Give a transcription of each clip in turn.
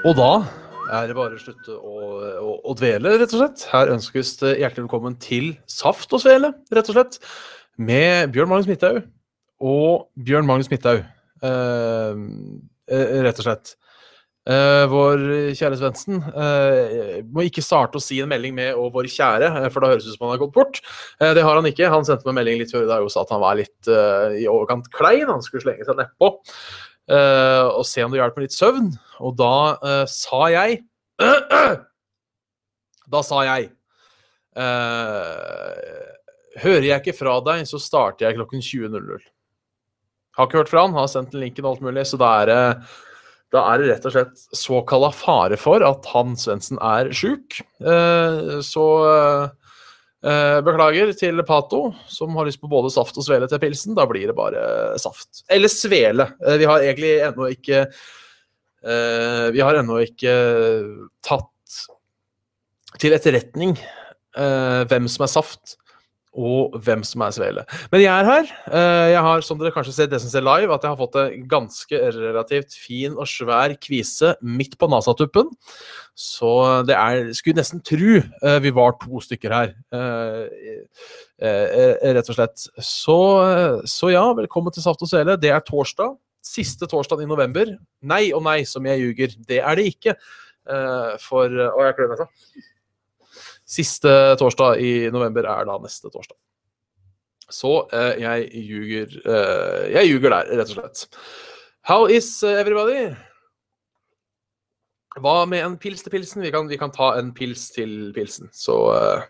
Og da er det bare å slutte å, å, å dvele, rett og slett. Her ønskes det hjertelig velkommen til Saft og Svele, rett og slett. Med Bjørn Magnus Midthaug og Bjørn Magnus Midthaug, eh, eh, rett og slett. Eh, vår kjære Svendsen eh, må ikke starte å si en melding med 'og vår kjære', eh, for da høres det ut som han har gått bort. Eh, det har han ikke. Han sendte meg en melding litt før i dag og sa at han var litt i overkant klein. Han skulle slenge seg nedpå og se om det hjalp med litt søvn. Og da eh, sa jeg Da sa jeg eh, Hører jeg ikke fra deg, så starter jeg klokken 20.00. Har ikke hørt fra han, har sendt en linken og alt mulig, så da er det da er det rett og slett såkalla fare for at han Svendsen er sjuk. Eh, så eh, beklager til Pato, som har lyst på både saft og svele til pilsen. Da blir det bare saft. Eller svele. Eh, vi har egentlig ennå ikke eh, Vi har ennå ikke tatt til etterretning eh, hvem som er saft og hvem som er svele. Men jeg er her. Eh, Jeg har, som dere kanskje ser ser live, at jeg har fått en ganske relativt fin og svær kvise midt på NASA-tuppen. Så det er Skulle nesten tru eh, vi var to stykker her, eh, rett og slett. Så, så ja, velkommen til Saft og Svele. Det er torsdag. Siste torsdag i november. Nei og nei, som jeg ljuger. Det er det ikke. For Å, jeg klør nesa. Siste torsdag i november er da neste torsdag. Så eh, jeg ljuger eh, Jeg ljuger der, rett og slett. How is everybody? Hva med en pils til pilsen? Vi kan, vi kan ta en pils til pilsen. Så eh,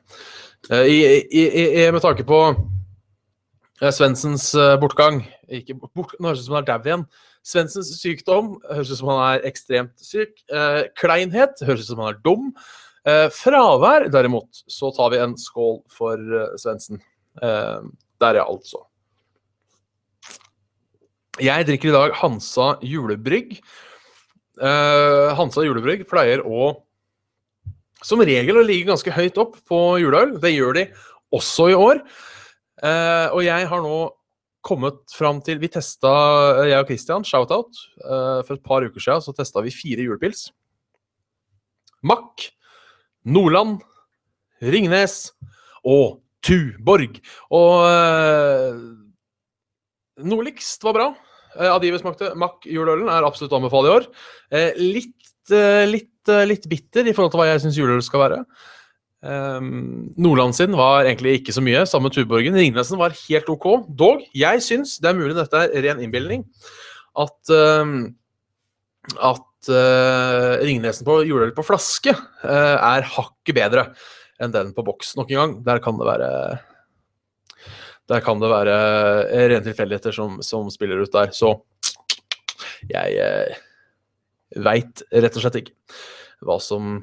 eh, i, i, i, Med tanke på eh, Svendsens eh, bortgang ikke bort, Nå høres det ut som han er dau igjen. Svendsens sykdom høres ut som han er ekstremt syk. Eh, kleinhet høres ut som han er dum. Eh, fravær, derimot, så tar vi en skål for uh, Svendsen. Eh, der, ja, altså. Jeg drikker i dag Hansa julebrygg. Eh, Hansa julebrygg pleier å som regel å ligge ganske høyt opp på juleøl. Det gjør de også i år. Eh, og jeg har nå kommet fram til Vi testa, jeg og Christian, shout-out, eh, for et par uker siden så testa vi fire julepils. Mack, Nordland, Ringnes og Tuborg. Og eh, nordligst var bra. Eh, av de vi smakte, Mack juleølen er absolutt å anbefale i år. Eh, litt, eh, litt, eh, litt bitter i forhold til hva jeg syns juleøl skal være. Um, Nordland sin var egentlig ikke så mye, sammen med Tuborgen. Ringnesen var helt OK. Dog, jeg syns, det er mulig dette er ren innbilning, at um, at uh, Ringnesen på juleøl på flaske uh, er hakket bedre enn den på boks. Nok en gang, der kan det være Der kan det være uh, rene tilfeldigheter som, som spiller ut der. Så jeg uh, veit rett og slett ikke hva som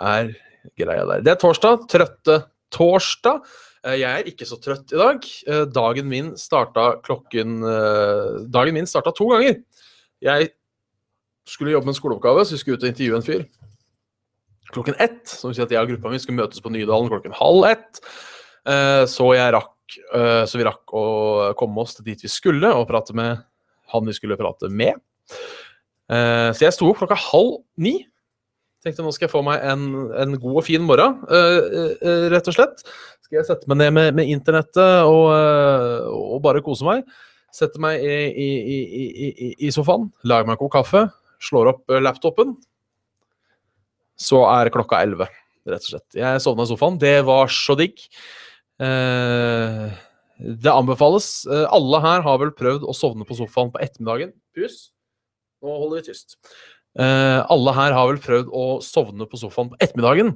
er greia der. Det er torsdag. Trøtte torsdag. Eh, Jeg er ikke så trøtt i dag. Eh, Dagen min starta klokken eh, Dagen min starta to ganger. Jeg skulle jobbe med en skoleoppgave, så vi skulle ut og intervjue en fyr. Klokken ett, som sier si at jeg og gruppa mi skulle møtes på Nydalen klokken halv ett. Eh, Så rakk eh, Så vi rakk å komme oss til dit vi skulle, og prate med han vi skulle prate med. Eh, Så jeg sto opp klokka halv ni. Tenkte nå skal jeg få meg en, en god og fin morgen, rett og slett. Skal jeg sette meg ned med, med internettet og, og bare kose meg. Sette meg i, i, i- i sofaen, lage meg en kopp kaffe, slår opp eh, laptopen. Så er klokka elleve, rett og slett. Jeg sovna i sofaen. Det var så digg. Eh, det anbefales. Eh, alle her har vel prøvd å sovne på sofaen på ettermiddagen. Pus. Nå holder vi tyst. Alle her har vel prøvd å sovne på sofaen på ettermiddagen.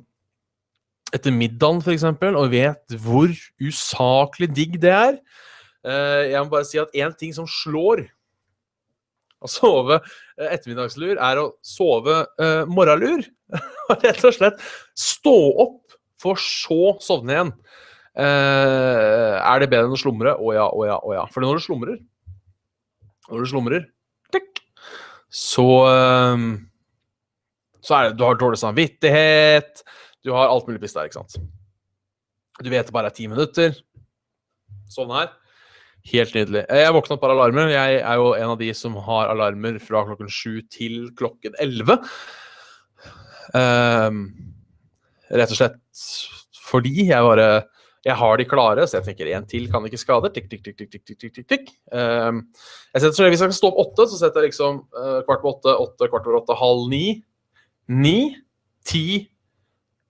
Etter middagen, f.eks., og vet hvor usaklig digg det er. Jeg må bare si at én ting som slår Å sove eh, ettermiddagslur er å sove uh, morgenlur. Rett og slett stå opp for så sovne igjen. Eh, er det bedre enn å slumre? Å ja, å ja, å ja. For når du slumrer Når du slumrer så eh, Så er det Du har dårlig samvittighet. Du har alt mulig piss der, ikke sant. Du vet det bare er ti minutter. Sånn her. Helt nydelig. Jeg våkna et par alarmer. Jeg er jo en av de som har alarmer fra klokken sju til klokken elleve. Um, rett og slett fordi jeg bare jeg har de klare, så jeg tenker én til kan ikke skade. Tikk, tikk, tikk, tikk, tikk, tikk, tikk. Um, jeg setter, så Hvis jeg skal stå opp åtte, så setter jeg liksom uh, kvart på åtte, åtte, kvart over åtte, halv ni, ni, ti,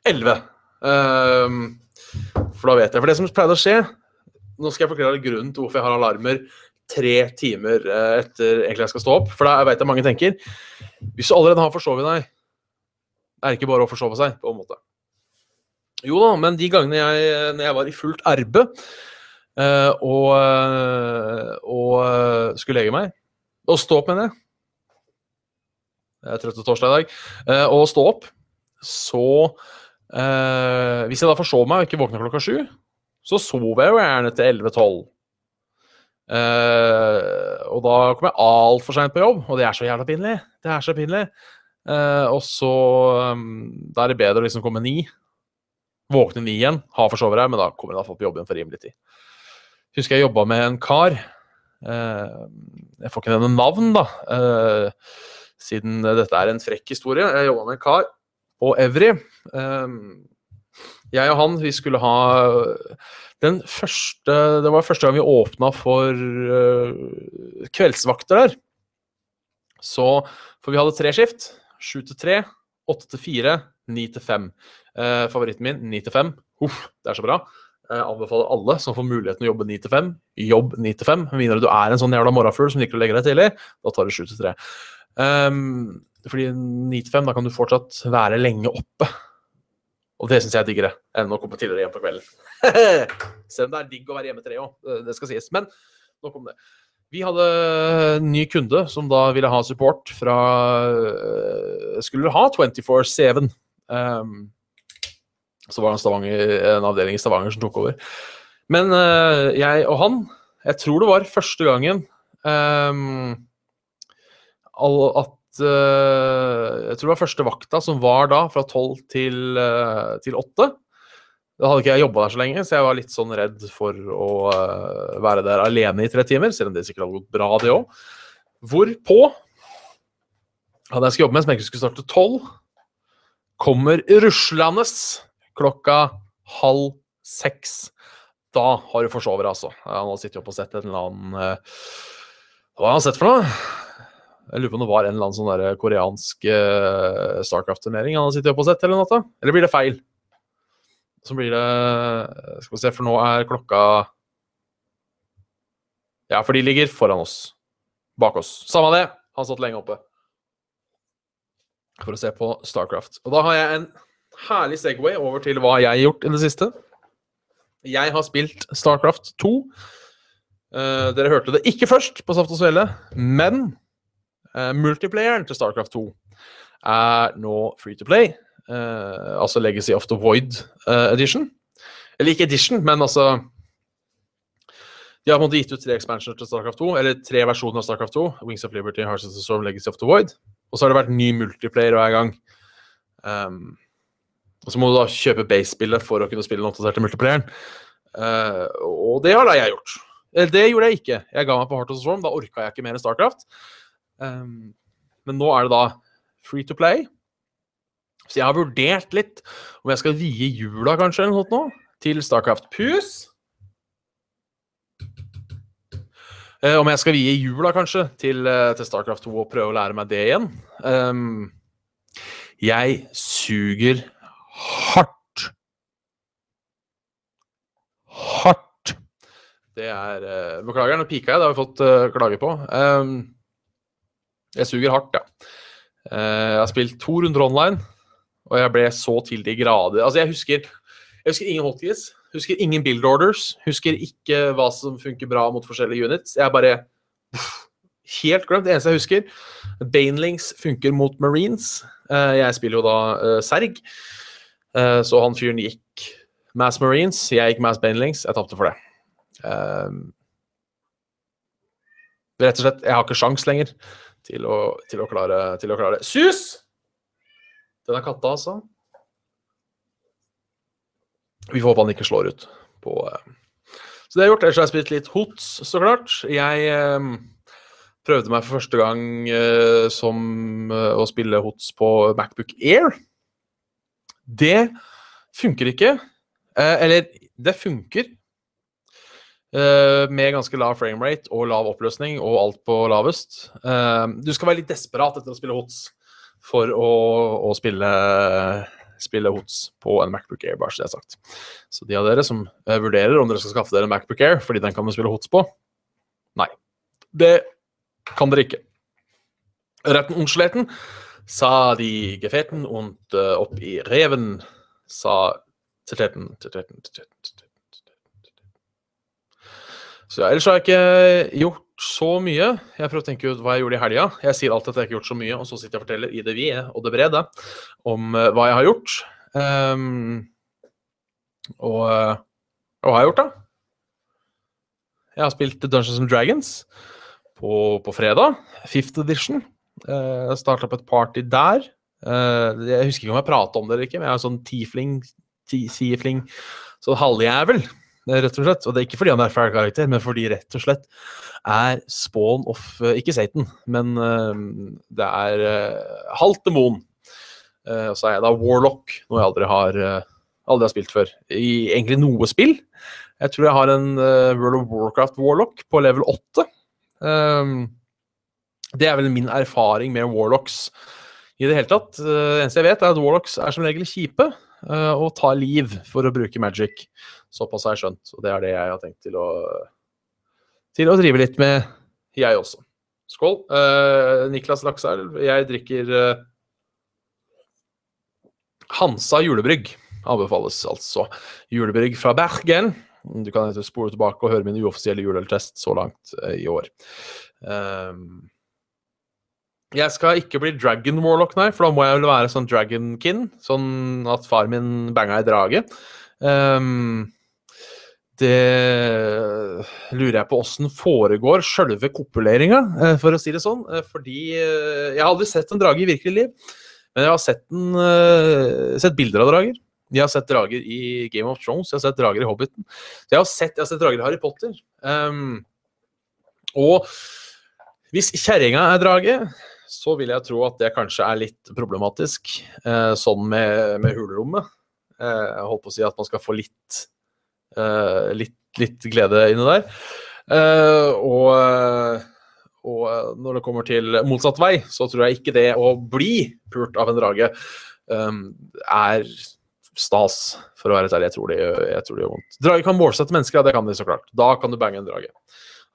elleve. Um, for da vet jeg. For det som pleide å skje Nå skal jeg forklare grunnen til hvorfor jeg har alarmer tre timer uh, etter egentlig jeg skal stå opp. For jeg vet jeg mange tenker Hvis du allerede har forsovet deg, er det ikke bare å forsove seg, på en måte. Jo da, men de gangene jeg, jeg var i fullt erbe uh, og, uh, og skulle legge meg Og stå opp, mener jeg. Jeg er trøtt til torsdag i dag. og stå opp, så Hvis jeg da forsov meg og ikke våkna klokka sju, så sov jeg jo gjerne til 11-12. og da kom jeg altfor seint på jobb, og det er så jævla pinlig. Det er så pinlig. og så um, Da er det bedre å liksom komme ni Våkne ni igjen, ha forsover deg, men da kommer jeg iallfall på jobben for rimelig tid. Husker jeg jobba med en kar. Eh, jeg får ikke nevne navn, da, eh, siden dette er en frekk historie. Jeg jobba med en kar på Evry. Eh, jeg og han, vi skulle ha den første Det var første gang vi åpna for kveldsvakter der. Så For vi hadde tre skift. Sju til tre, åtte til fire, ni til fem. Eh, favoritten min, 9 til 5. Uff, det er så bra. Jeg anbefaler alle som får muligheten å jobbe 9 til 5, jobb 9 til 5. Med mindre du er en sånn jævla morgenfugl som liker å legge deg tidlig, da tar du 7 til 3. Um, fordi 9 til 5, da kan du fortsatt være lenge oppe. Og det syns jeg er diggere enn å komme tidligere hjem på kvelden. Selv om det er digg å være hjemme tre òg, det skal sies. Men nok om det. Vi hadde en ny kunde som da ville ha support fra eh, Skulle ha 24-7. Um, så var det en, en avdeling i Stavanger som tok over. Men uh, jeg og han, jeg tror det var første gangen um, at Jeg tror det var første vakta som var da, fra tolv til, uh, til åtte. Da hadde ikke jeg jobba der så lenge, så jeg var litt sånn redd for å uh, være der alene i tre timer, selv om det sikkert hadde gått bra, det òg. Hvorpå hadde jeg skulle jobbe med, som egentlig skulle starte tolv, kommer ruslende klokka halv seks. Da har du forsovet deg, altså. Han har sittet oppe og sett en eller annen Hva har han sett for noe? Jeg lurer på om det var en eller annen sånn der koreansk uh, Starcraft-turnering han har sittet oppe og sett, hele natta. Eller blir det feil? Så blir det Skal vi se, for nå er klokka Ja, for de ligger foran oss. Bak oss. Samme det. Han satt lenge oppe. For å se på Starcraft. Og da har jeg en herlig Segway over til hva jeg har gjort i det siste. Jeg har spilt Starcraft 2. Uh, eh, dere hørte det ikke først på Saft og Svele, men multiplayeren til Starcraft 2 er nå free to play. Uh, altså Legacy of the Void edition. Eller ikke edition, men altså De har på en måte gitt ut tre expansioner til Starcraft 2, eller tre versjoner av Starcraft 2. Wings of Liberty, Hearts of the Storm, Legacy of the Void. Og så har det vært ny multiplayer hver gang. Um, og så må du da kjøpe base-spillet for å kunne spille den oppdaterte multiplayeren. Uh, og det har da jeg gjort. Det gjorde jeg ikke. Jeg ga meg på Heart of the Storm. Da orka jeg ikke mer enn Starcraft. Um, men nå er det da free to play. Så jeg har vurdert litt om jeg skal vie jula kanskje eller noe sånt til Starcraft Pus. Uh, om jeg skal vie jula kanskje til, uh, til, Starcraft 2 og prøve å lære meg det igjen. Um, jeg suger hardt. Hardt. Det er uh, Beklager, nå pika jeg. Det har vi fått klage på. Um, jeg suger hardt, ja. Uh, jeg har spilt to runder online, og jeg ble så til de grader Altså, jeg husker, jeg husker ingen hotkeys. Husker ingen build orders. Husker ikke hva som funker bra mot forskjellige units. Jeg bare helt glemt. Det eneste jeg husker Banelings funker mot Marines. Eh, jeg spiller jo da eh, Serg, eh, så han fyren gikk Mass Marines. Jeg gikk Mass Banelings. Jeg tapte for det. Eh, rett og slett, jeg har ikke sjans lenger til å, til å, klare, til å klare. Sus! Den er katta, altså. Vi får håpe han ikke slår ut på eh, Så det har gjort. Ellers har jeg spilt litt Hots, så klart. Jeg eh, prøvde meg for første gang eh, som eh, å spille Hots på Macbook Air. Det funker ikke. Eh, eller, det funker. Eh, med ganske lav framerate og lav oppløsning og alt på lavest. Eh, du skal være litt desperat etter å spille Hots for å, å spille spille HOTS på en Macbook Air, bare så det er sagt. Så de av dere som eh, vurderer om dere skal skaffe dere en Macbook Air fordi den kan du spille HOTS på, nei. Det kan dere ikke. Retten Unschleten sa de Gefeten und opp i reven sa teteten, teteten, teteten. Så ellers har jeg ikke gjort så mye. Jeg prøver å tenke ut hva jeg gjorde i helga. Jeg sier alltid at jeg ikke har gjort så mye, og så sitter jeg og forteller i det vide og det brede om eh, hva jeg har gjort. Um, og og hva har jeg gjort, da? Jeg har spilt Dungeons and Dragons på, på fredag. Fifth edition. Uh, jeg starta opp et party der. Uh, jeg husker ikke om jeg prata om det eller ikke, men jeg er sånn tiefling, ti- sånn halvjævel, eh, rett og slett. Og det er ikke fordi han er fæl karakter, men fordi rett og slett er spawn of eh, Ikke Satan, men eh, det er uh, halvt demon. Eh, og så er jeg da Warlock, noe jeg aldri har, eh, aldri har spilt før. I egentlig noe spill. Jeg tror jeg har en eh, World of Warcraft Warlock på level 8. Um, det er vel min erfaring med Warlocks i det hele tatt. Eh, Det eneste jeg vet, er at Warlocks er som regel kjipe eh, og tar liv for å bruke magic. Såpass har jeg skjønt, og det er det jeg har tenkt til å, til å drive litt med, jeg også. Skål. Eh, Niklas Lakselv, jeg drikker eh, Hansa julebrygg. Anbefales altså. Julebrygg fra Bergen. Du kan spole tilbake og høre min uoffisielle juleøltest så langt eh, i år. Um, jeg skal ikke bli Dragon Warlock, nei, for da må jeg vel være sånn Dragonkin. Sånn at far min banga i drage. Um, det lurer jeg på åssen foregår sjølve kopuleringa, eh, for å si det sånn. Eh, Fordi eh, jeg har aldri sett en drage i virkelig liv, men jeg har sett, en, sett bilder av drager. Jeg har sett drager i Game of Thrones, jeg har sett drager i Hobbiten. Jeg har sett, jeg har sett drager i Harry Potter. Um, og hvis kjerringa er drage, så vil jeg tro at det kanskje er litt problematisk. Eh, sånn med, med hulrommet. Eh, jeg holdt på å si at man skal få litt, eh, litt, litt glede inni der. Og, og når det kommer til motsatt vei, så tror jeg ikke det å bli pult av en drage eh, er stas, for å være helt ærlig. Jeg tror det, gjør- vondt. Drager kan målsette mennesker, ja, det kan de så klart. Da kan du bange en drage.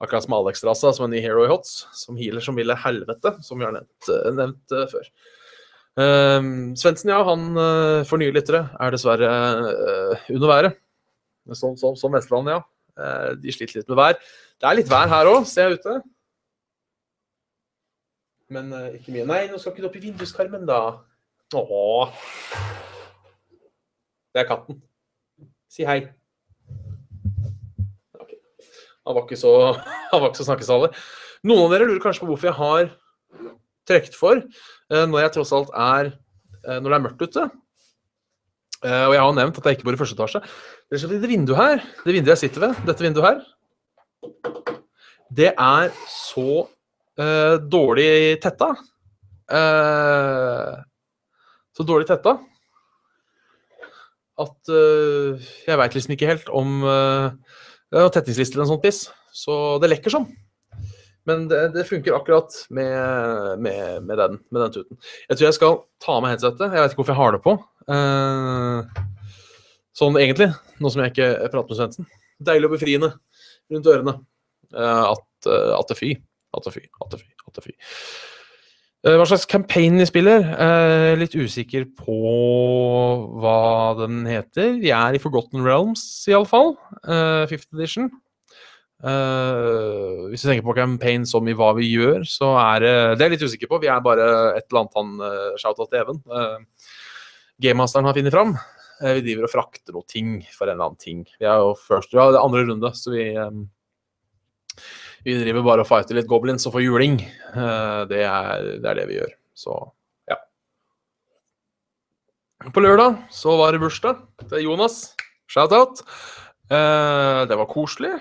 Akkurat som Alex-rasa, som en ny hero i Hots, som healer som ville helvete, som vi har nevnt, eh, nevnt eh, før. Um, Svendsen, ja, han uh, for nye lyttere er dessverre uh, under været. Som, som, som Vestlandet, ja. Uh, de sliter litt med vær. Det er litt vær her òg, ser jeg ute. Men uh, ikke mye. Nei, nå skal ikke du opp i vinduskarmen, da. Åh. Det er katten. Si hei. Han var ikke så, han var ikke så snakkesalig. Noen av dere lurer kanskje på hvorfor jeg har trukket for eh, når jeg tross alt er eh, Når det er mørkt ute. Eh, og jeg har nevnt at jeg ikke bor i første etasje. Det er det vinduet her, det vinduet jeg sitter ved, dette vinduet her, det er så uh, dårlig tetta. Uh, så dårlig tetta at uh, jeg veit liksom ikke helt om uh, tetningslister eller noe sånt piss. Så det lekker sånn. Men det, det funker akkurat med, med, med, den, med den tuten. Jeg tror jeg skal ta meg headsetet. Jeg vet ikke hvorfor jeg har det på. Eh, sånn egentlig, nå som jeg ikke prater med Svendsen. Deilig og befriende rundt ørene. Eh, at, eh, at det fy. At det fy. At det fy. At det fy. Eh, Hva slags campaign de spiller? Eh, litt usikker på hva den heter. Vi er i Forgotten Realms, iallfall. Eh, Fifth edition. Eh, hvis du tenker på campaign som i hva vi gjør, så er det Det er jeg litt usikker på. Vi er bare et eller annet han uh, shout-out til Even. Uh, Gamemasteren har funnet fram. Eh, vi driver og frakter noe ting for en eller annen ting. Vi er jo først, ja, det er andre runde, så vi um, vi driver bare og fighter litt goblins og får juling. Uh, det, er, det, er, det vi gjør. Så ja. På lørdag så var det bursdag til Jonas. Shout-out. Uh, det var koselig.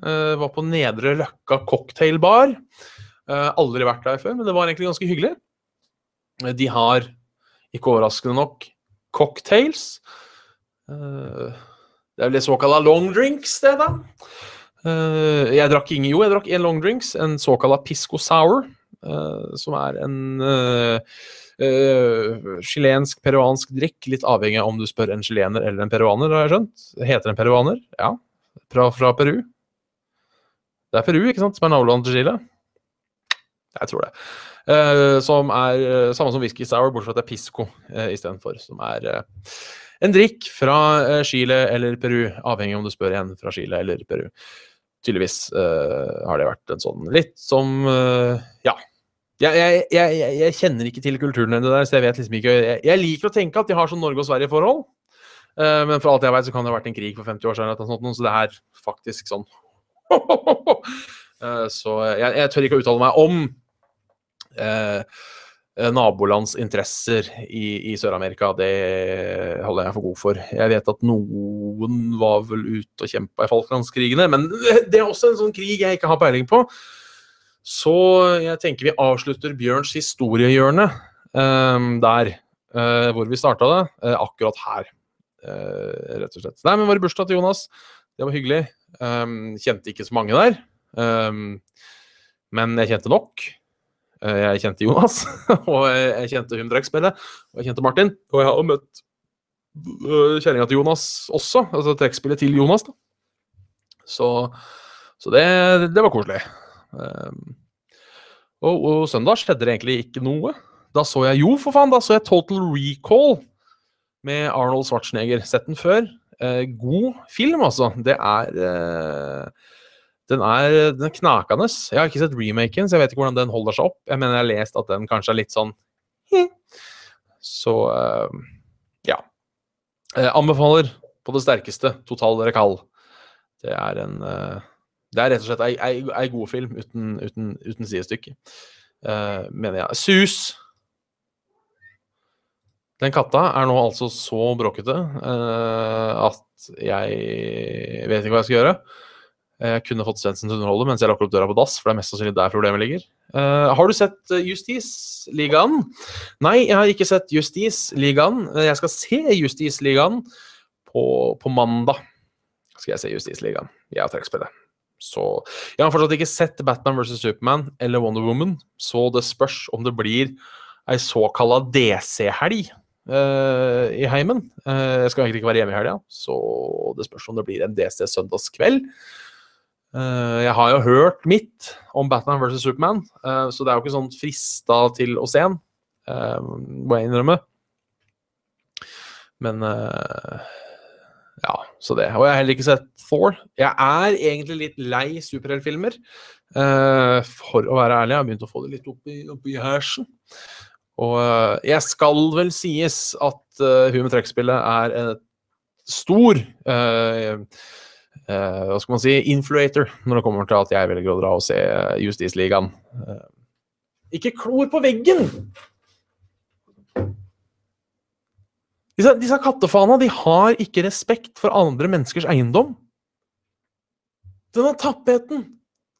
Uh, var på Nedre Løkka cocktailbar. Aldri vært der før, men det var egentlig ganske hyggelig. De har, ikke overraskende nok, cocktails. det er vel det såkalte long drinks, det, da. Jeg drakk ingen Jo, jeg drakk én long drinks, en såkalla pisco sour, som er en chilensk, peruansk drikk. Litt avhengig av om du spør en chilener eller en peruaner, har jeg skjønt. Heter en peruaner? Ja. Fra, fra Peru. Det er Peru, ikke sant, som er nabolandet til Chile? Jeg tror det. Uh, som er uh, samme som whisky sour, bortsett fra at det er pisco uh, istedenfor. Som er uh, en drikk fra Chile eller Peru, avhengig av om du spør en fra Chile eller Peru. Tydeligvis har det vært en sånn litt som Ja. Jeg, jeg, jeg, jeg, kjenner ikke til kulturen det der, så jeg vet liksom ikke Jeg, liker å tenke at de har sånn Norge og Sverige-forhold. men for alt jeg vet, så kan det ha vært en krig for 50 år siden, eller noe så det er faktisk sånn så jeg, tør ikke å uttale meg om nabolands interesser i, i Sør-Amerika. Det holder jeg for god for. Jeg vet at noen var vel ute og kjempa i Falklandskrigene, men det er også en sånn krig jeg ikke har peiling på. Så jeg tenker vi avslutter Bjørns historiehjørne um, der uh, hvor vi starta det, uh, akkurat her. rett og slett. Nei, men var det bursdag til Jonas? Det var hyggelig. Um, kjente ikke så mange der. Um, men jeg kjente nok. Uh, jeg kjente Jonas, og jeg kjente hun trekkspillet, og jeg kjente Martin. Og jeg har møtt uh, kjerringa til Jonas også, altså trekkspillet til Jonas. da. Så, så det, det, var koselig. Um, og, og, søndag skjedde det egentlig ikke noe. Da så jeg jo, for faen! Da så jeg Total Recall med Arnold Schwarzenegger. Sett den før. Eh, god film, altså. Det er eh, Den er, den er knakende. Jeg har ikke sett remaken, så jeg vet ikke hvordan den holder seg opp. Jeg mener jeg har lest at den kanskje er litt sånn Så ja. ja. anbefaler på det sterkeste Total Rekall. Det er en Det er rett og slett ei, ei, ei god film uten, uten, uten sidestykke, mener jeg. Sus den katta er nå altså så bråkete uh, at jeg vet ikke hva jeg skal gjøre. Jeg kunne fått Svendsen til å underholde mens jeg lukker opp døra på dass, for det er mest sannsynlig der problemet ligger. Uh, har du sett Justisligaen? Nei, jeg har ikke sett Justisligaen. Jeg skal se Justisligaen på, på mandag. Skal jeg se Justisligaen. Jeg har trekkspillet. Så Jeg har fortsatt ikke sett Batman vs. Superman eller Wonder Woman, så det spørs om det blir ei såkalla DC-helg uh, i heimen. Uh, jeg skal egentlig ikke være hjemme i helga, så det spørs om det blir en DC søndagskveld. Uh, jeg har jo hørt mitt om Batman vs. Superman, så det er jo ikke sånn frista til å se den, må jeg innrømme. Men ja, så det. Og jeg har heller ikke sett Thor. Jeg er egentlig litt lei superheltfilmer, for å være ærlig. Jeg har begynt å få det litt opp i, i hersen. Og eh, jeg skal vel sies at uh, Human Trekkspillet er en stor uh, uh, Hva skal man si influator når det kommer til at jeg velger å dra og se Justisligaen. Uh, ikke klor på veggen! Disse, disse kattefana de har ikke respekt for andre menneskers eiendom. Denne tappeten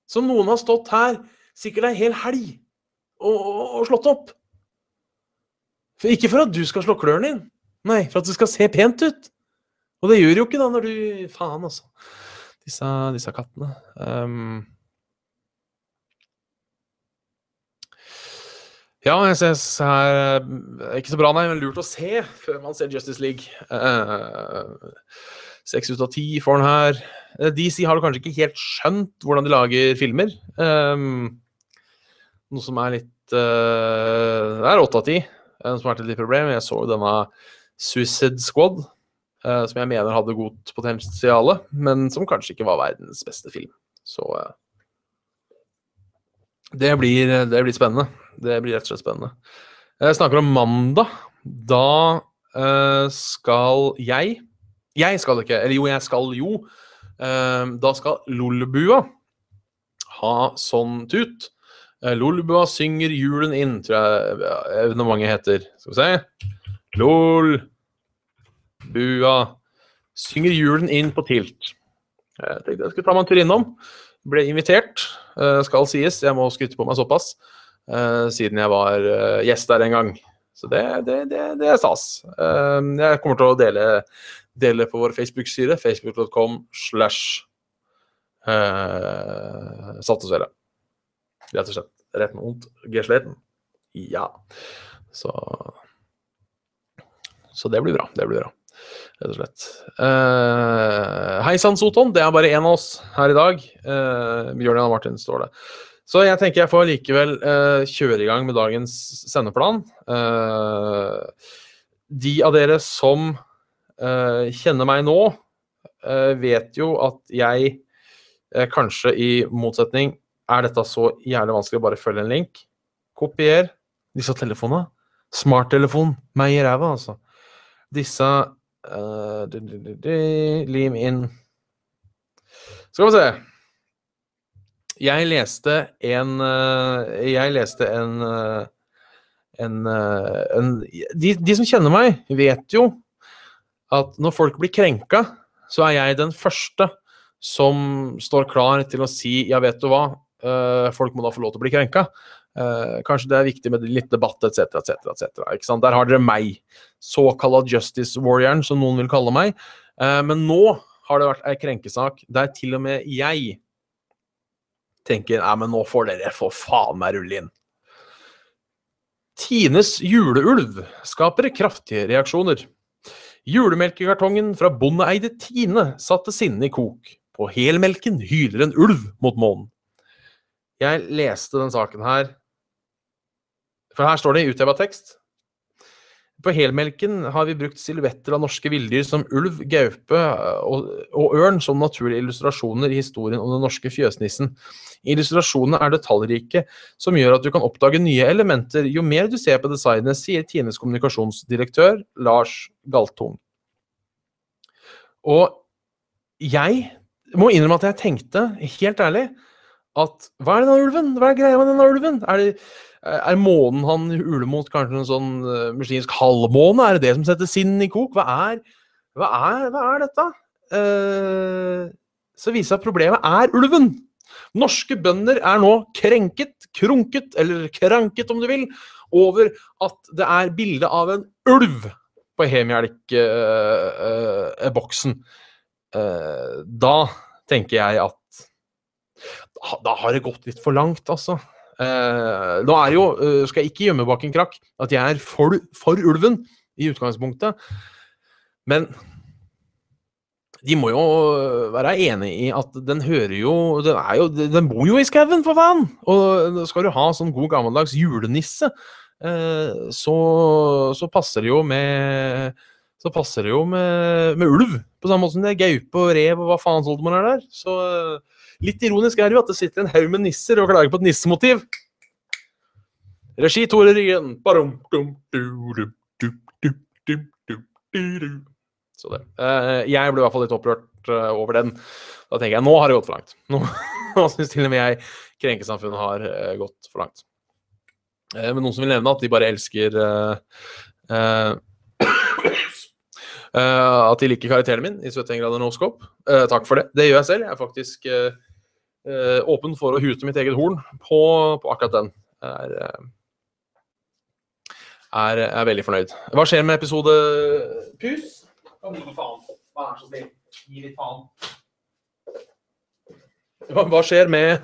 som noen har stått her sikkert ei hel helg og, og, og slått opp. For ikke for at du skal slå klørne inn, nei, for at det skal se pent ut. Og det gjør jo ikke da når du Faen, altså. Disse, disse kattene. Um, ja, jeg synes her Ikke så bra, nei, men lurt å se før man ser Justice League. Uh, Seks ut av ti får den her. Eh, DC har du kanskje ikke helt skjønt hvordan de lager filmer. Um, noe som er litt uh, Det er åtte av ti som har vært et litt problem. Jeg så denne Suicide Squad, som jeg mener hadde godt potensial, men som kanskje ikke var verdens beste film. Så eh, det blir, det blir spennende. Det blir rett og slett spennende. Jeg snakker om mandag. Da eh, skal jeg Jeg skal ikke, eller jo, jeg skal jo. Eh, da skal Lolbua ha sånn tut. Eh, Lolbua synger julen inn, tror jeg eh, evenementet heter. Skal vi se. Lol. Bua synger julen inn på Tilt. Jeg tenkte jeg skulle ta meg en tur innom. Ble invitert, eh, skal sies. Jeg må skryte på meg såpass. eh, siden jeg var eh, gjest der en gang. Så det, det, det, det er stas. Eh, jeg kommer til å dele, dele på vår Facebook-side. Facebook.com slash Saltesvele. Rett og slett. Rett med vondt. Gesleten. Ja. Så Så det blir bra. Det blir bra. Rett og slett. Uh, Hei sann, Soton. Det er bare én av oss her i dag. Uh, Bjørn og Martin står det. Så jeg tenker jeg får likevel uh, kjøre i gang med dagens sendeplan. Uh, de av dere som uh, kjenner meg nå, vet jo at jeg kanskje i motsetning Er dette så jævlig vanskelig å bare følge en link? Kopier disse telefonene. Smarttelefon. Meg i ræva, altså. Disse du, Lim inn Skal vi se. Jeg leste en Jeg leste en en, en de, de, som kjenner meg, vet jo at når folk blir krenka, så er jeg den første som står klar til å si ja, vet du hva, folk må da få lov til å bli krenka. kanskje det er viktig med litt debatt etc., etc., etc. Der har dere meg, såkalla justice warrioren, som noen vil kalle meg. men nå har det vært ei krenkesak der til og med jeg tenker ja, men nå får dere for faen meg rulle inn. Tines juleulv skaper kraftige reaksjoner. Julemelkekartongen fra bondeeide Tine satte sinnet i kok. På helmelken hyler en ulv mot månen. Jeg leste den saken her For her står det i utheva tekst. På helmelken har vi brukt silhuetter av norske villdyr som ulv, gaupe og, og, ørn som naturlige illustrasjoner i historien om den norske fjøsnissen. Illustrasjonene er detaljrike, som gjør at du kan oppdage nye elementer jo mer du ser på designet, sier Tines kommunikasjonsdirektør Lars Galtung. Og jeg må innrømme at jeg tenkte, helt ærlig, at hva er denne ulven? Hva er greia med denne ulven? Er, det, er månen han uler mot kanskje en sånn uh, muslimsk halvmåne? Er det det som setter sinn i kok? Hva er, hva er, hva er dette? Uh, så viser det at problemet er ulven. Norske bønder er nå krenket, krunket, eller kranket om du vil, over at det er bilde av en ulv på Hemelk-boksen. Uh, uh, da tenker jeg at da, har det gått litt for langt, altså. Eh, nå er jo, skal jeg ikke gjemme bak en krakk, at jeg er for, for ulven i utgangspunktet. Men de må jo være enig i at den hører jo Den, jo, den bor jo i skauen, for faen! Og skal du ha sånn god gammeldags julenisse, eh, så, så, passer det jo med Så passer det jo med, med, ulv, på samme måte som det er gaupe og rev og hva faen Soldemor er der. Så litt ironisk er det jo at det sitter en haug med nisser og klager på et nissemotiv. Regi Tore Ryen. Så det. Jeg ble i hvert fall litt opprørt over den. Da tenker jeg nå har det gått for langt. Nå, nå syns til og med jeg krenkesamfunnet har gått for langt. Men noen som vil nevne at de bare elsker At de liker karakteren min i 71 grader no-scope. Uh, takk for det. Det gjør jeg selv. Jeg er faktisk åpen for å hute mitt eget horn på, på akkurat den. Er, er, er veldig fornøyd. Hva skjer med episode Pus? Kan gi faen. Vær så snill. Gi litt faen. Hva skjer med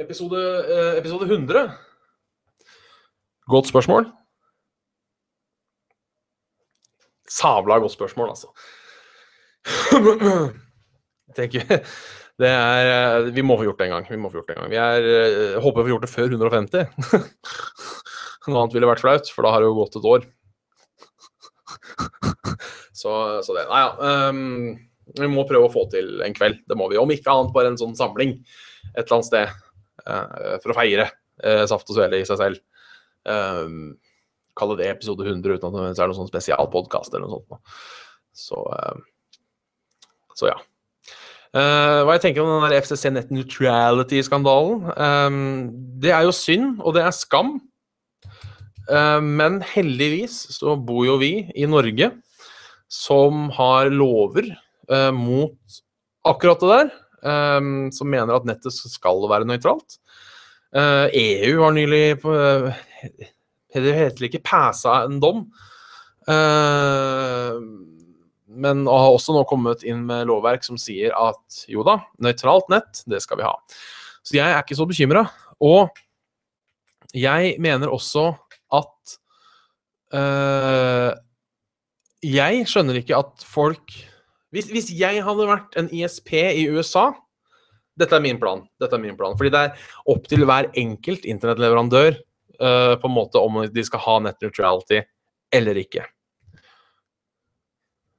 episode, eh, episode 100? Godt spørsmål. Sabla godt spørsmål, altså. Jeg tenker det er Vi må få gjort det en gang. Vi må få gjort det en gang. Vi er, eh, håper vi får gjort det før 150. Noe annet ville vært flaut, for da har det jo gått et år. Så, så det Nei ja. Um, vi må prøve å få til en kveld. Det må vi. Om ikke annet bare en sånn samling et eller annet sted uh, for å feire uh, Saft og Svele i seg selv. Um, Kalle det episode 100 uten at det er noen sånn spesialpodkast eller noe sånt. Så, eh, så ja. Eh, hva jeg tenker om den der FCC Net Neutrality-skandalen? Um, det er jo synd, og det er skam. Eh, men heldigvis så bor jo vi i Norge som har lover eh, mot akkurat det der. eh, som mener at nettet skal være nøytralt. EU har nylig Det heter ikke pæsa en dom. Men har også nå kommet inn med lovverk som sier at jo da, nøytralt nett, det skal vi ha. Så jeg er ikke så bekymra. Og jeg mener også at øh, Jeg skjønner ikke at folk hvis, hvis jeg hadde vært en ISP i USA Dette er min plan. Dette er min plan. Fordi det er opp til hver enkelt internettleverandør øh, på en måte om de skal ha net neutrality eller ikke.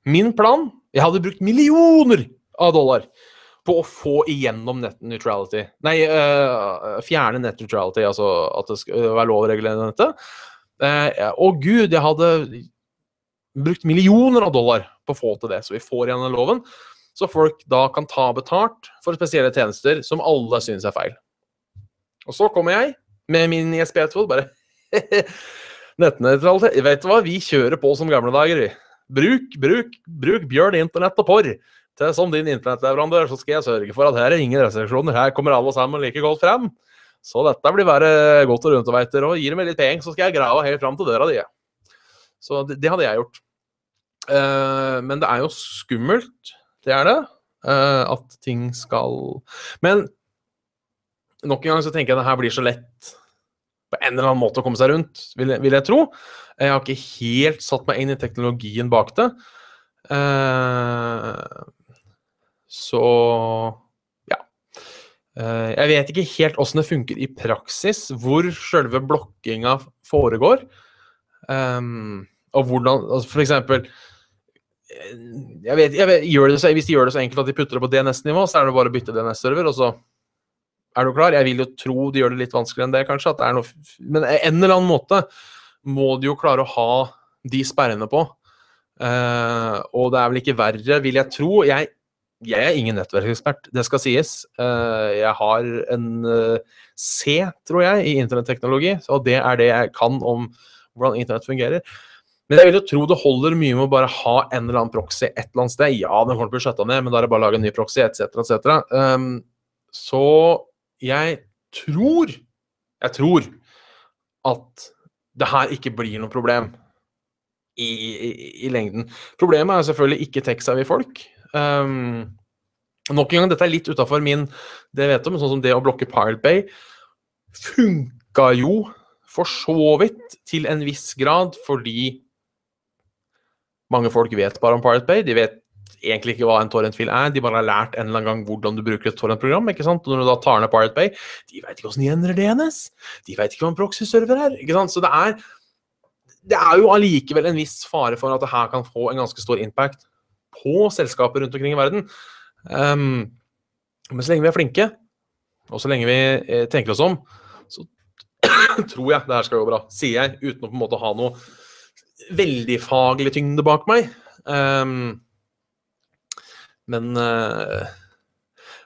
Min plan Jeg hadde brukt millioner av dollar på å få igjennom net neutrality. Nei, uh, fjerne net neutrality, altså at det skal være lov å regulere nettet. Uh, og gud, jeg hadde brukt millioner av dollar på å få til det, så vi får igjen den loven. Så folk da kan ta betalt for spesielle tjenester som alle syns er feil. Og så kommer jeg med min ISP-tvod, bare Nettnøytralitet. Vet du hva, vi kjører på som gamle dager, vi. Bruk, bruk, bruk Bjørn Internett og porr til som din internettleverandør, så skal jeg sørge for at her er ingen restriksjoner. Her kommer alle sammen like godt frem. Så dette blir bare godt og rundt og veiter. Og gir meg litt penger, så skal jeg grave helt fram til døra di. Så det, det hadde jeg gjort. Uh, men det er jo skummelt, det er det, uh, at ting skal Men nok en gang så tenker jeg at det her blir så lett på en eller annen måte å komme seg rundt, vil jeg, vil jeg tro. Jeg har ikke helt satt meg inn i teknologien bak det. Eh, så ja. Eh, jeg vet ikke helt åssen det funker i praksis, hvor sjølve blokkinga foregår. Um, og hvordan altså For eksempel eh, jeg vet, jeg vet, gjør det så, Hvis de gjør det så enkelt at de putter det på DNS-nivå, så er det bare å bytte DNS-server, og så er du klar. Jeg vil jo tro de gjør det litt vanskeligere enn det, kanskje. At det er noe, men en eller annen måte må de jo klare å ha de sperrene på. Uh, og det er vel ikke verre, vil jeg tro. Jeg, jeg er ingen nettverksekspert, det skal sies. Uh, jeg har en uh, C, tror jeg, i internetteknologi, og det er det jeg kan om hvordan internett fungerer. Men jeg vil jo tro det holder mye med å bare ha en eller annen proxy et eller annet sted. Ja, den kommer til å bli skjøtta ned, men da er det bare å lage en ny proxy, etc., etc. Um, så jeg tror Jeg tror at det her ikke blir noe problem i, i, i lengden. Problemet er selvfølgelig ikke tech-savvy folk. Um, nok en gang, dette er litt utafor min det jeg vet om, sånn som det å blokke Pirate Bay funka jo for så vidt til en viss grad, fordi mange folk vet bare om Pirate Bay. De vet egentlig ikke hva en torrentfil er, de bare har lært en eller annen gang hvordan du bruker et torrentprogram. ikke sant? Og når du da tar ned Pirate Bay, de vet ikke hvordan de endrer DNS. De vet ikke hva en proxy-server er. ikke sant? Så det er, det er jo allikevel en viss fare for at det her kan få en ganske stor impact på selskaper rundt omkring i verden. Um, men så lenge vi er flinke, og så lenge vi eh, tenker oss om, så tror jeg det her skal gå bra. Sier jeg, uten å på en måte ha noe veldig faglig tyngde bak meg. Um, men uh,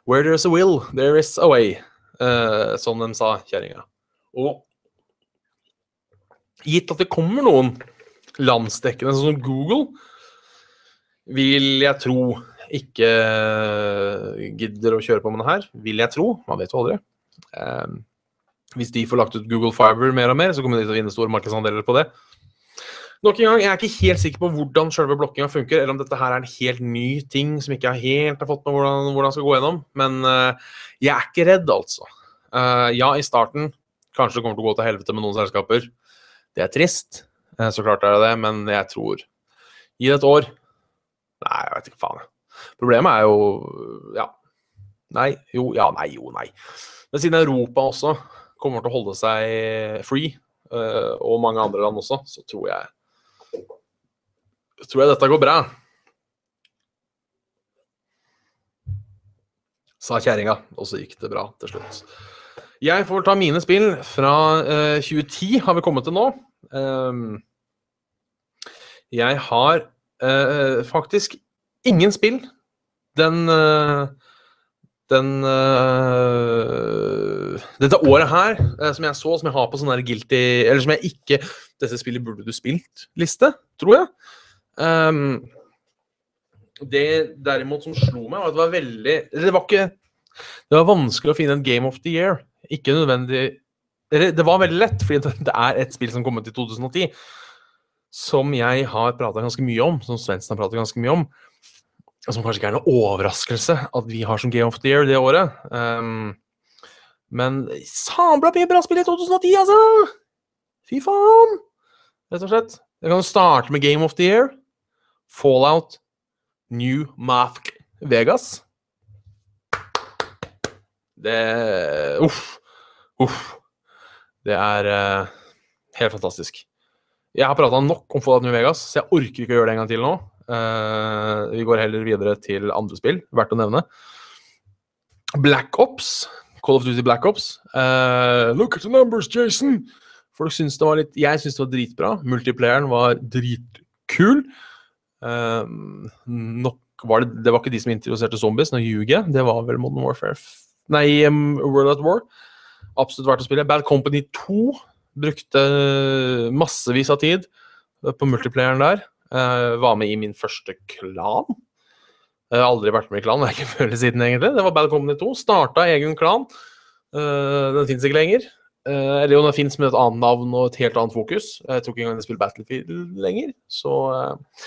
Where there's a will, there is a way, uh, som de sa, kjerringa. Og gitt at det kommer noen landsdekkende, sånn som Google, vil jeg tro ikke gidder å kjøre på med det her. Vil jeg tro. Man vet jo aldri. Um, hvis de får lagt ut Google Fiber mer og mer, så kommer de til å vinne store markedsandeler på det. Nok en gang, Jeg er ikke helt sikker på hvordan selve blokkinga funker, eller om dette her er en helt ny ting som ikke jeg helt har fått med hvordan, hvordan skal gå gjennom. Men uh, jeg er ikke redd, altså. Uh, ja, i starten kanskje det kommer til å gå til helvete med noen selskaper. Det er trist, uh, så klart er det det, men jeg tror Gi det et år. Nei, jeg vet ikke faen. Problemet er jo Ja. Nei, jo, ja, nei, jo, nei. Men siden Europa også kommer til å holde seg free, og mange andre land også, så tror jeg tror jeg dette går bra. sa kjerringa, og så gikk det bra til slutt. Jeg får ta mine spill fra eh, 2010, har vi kommet til nå. Um, jeg har eh, faktisk ingen spill den eh, den uh, Dette året her, uh, som jeg så, som jeg har på sånn her guilty Eller som jeg ikke Dette spillet burde du spilt-liste, tror jeg. Ehm, det derimot som slo meg, var at det var veldig Det var ikke Det var vanskelig å finne en Game of the Year. Ikke nødvendig Det var veldig lett, fordi det- er et spill som kom ut i 2010, som jeg har prata ganske mye om, som Svendsen har prata ganske mye om. Og som kanskje ikke er noe overraskelse at vi har som Game of the Year det året. Um, men sabla mye bra spill i 2010, altså! Fy faen! Rett og slett. Jeg kan starte med Game of the Year. Fallout New Mask Vegas. Det Uff. Uff. Det er uh, helt fantastisk. Jeg har prata nok om Fallout New Vegas, så jeg orker ikke å gjøre det en gang til nå. Uh, vi går heller videre til andre spill, verdt å nevne. Black Ops. Call of Duty Black Ops. Uh, look at the numbers, Jason! Folk syns det var litt Jeg syns det var dritbra. Multiplayeren var dritkul. Eh, nok var det, det var ikke de som introduserte zombies, nå ljuger jeg. Det var vel Modern Warfare Nei, World at War. Absolutt verdt å spille. Bad Company 2 brukte massevis av tid på multiplayeren der. Eh, var med i min første klan. Jeg har aldri vært med i klan, det er ikke siden egentlig. Det var Bad Company 2. Starta egen klan. Eh, den fins ikke lenger. Eh, eller jo, den fins med et annet navn og et helt annet fokus. Jeg tror ikke engang de spiller Battlefield lenger. Så eh,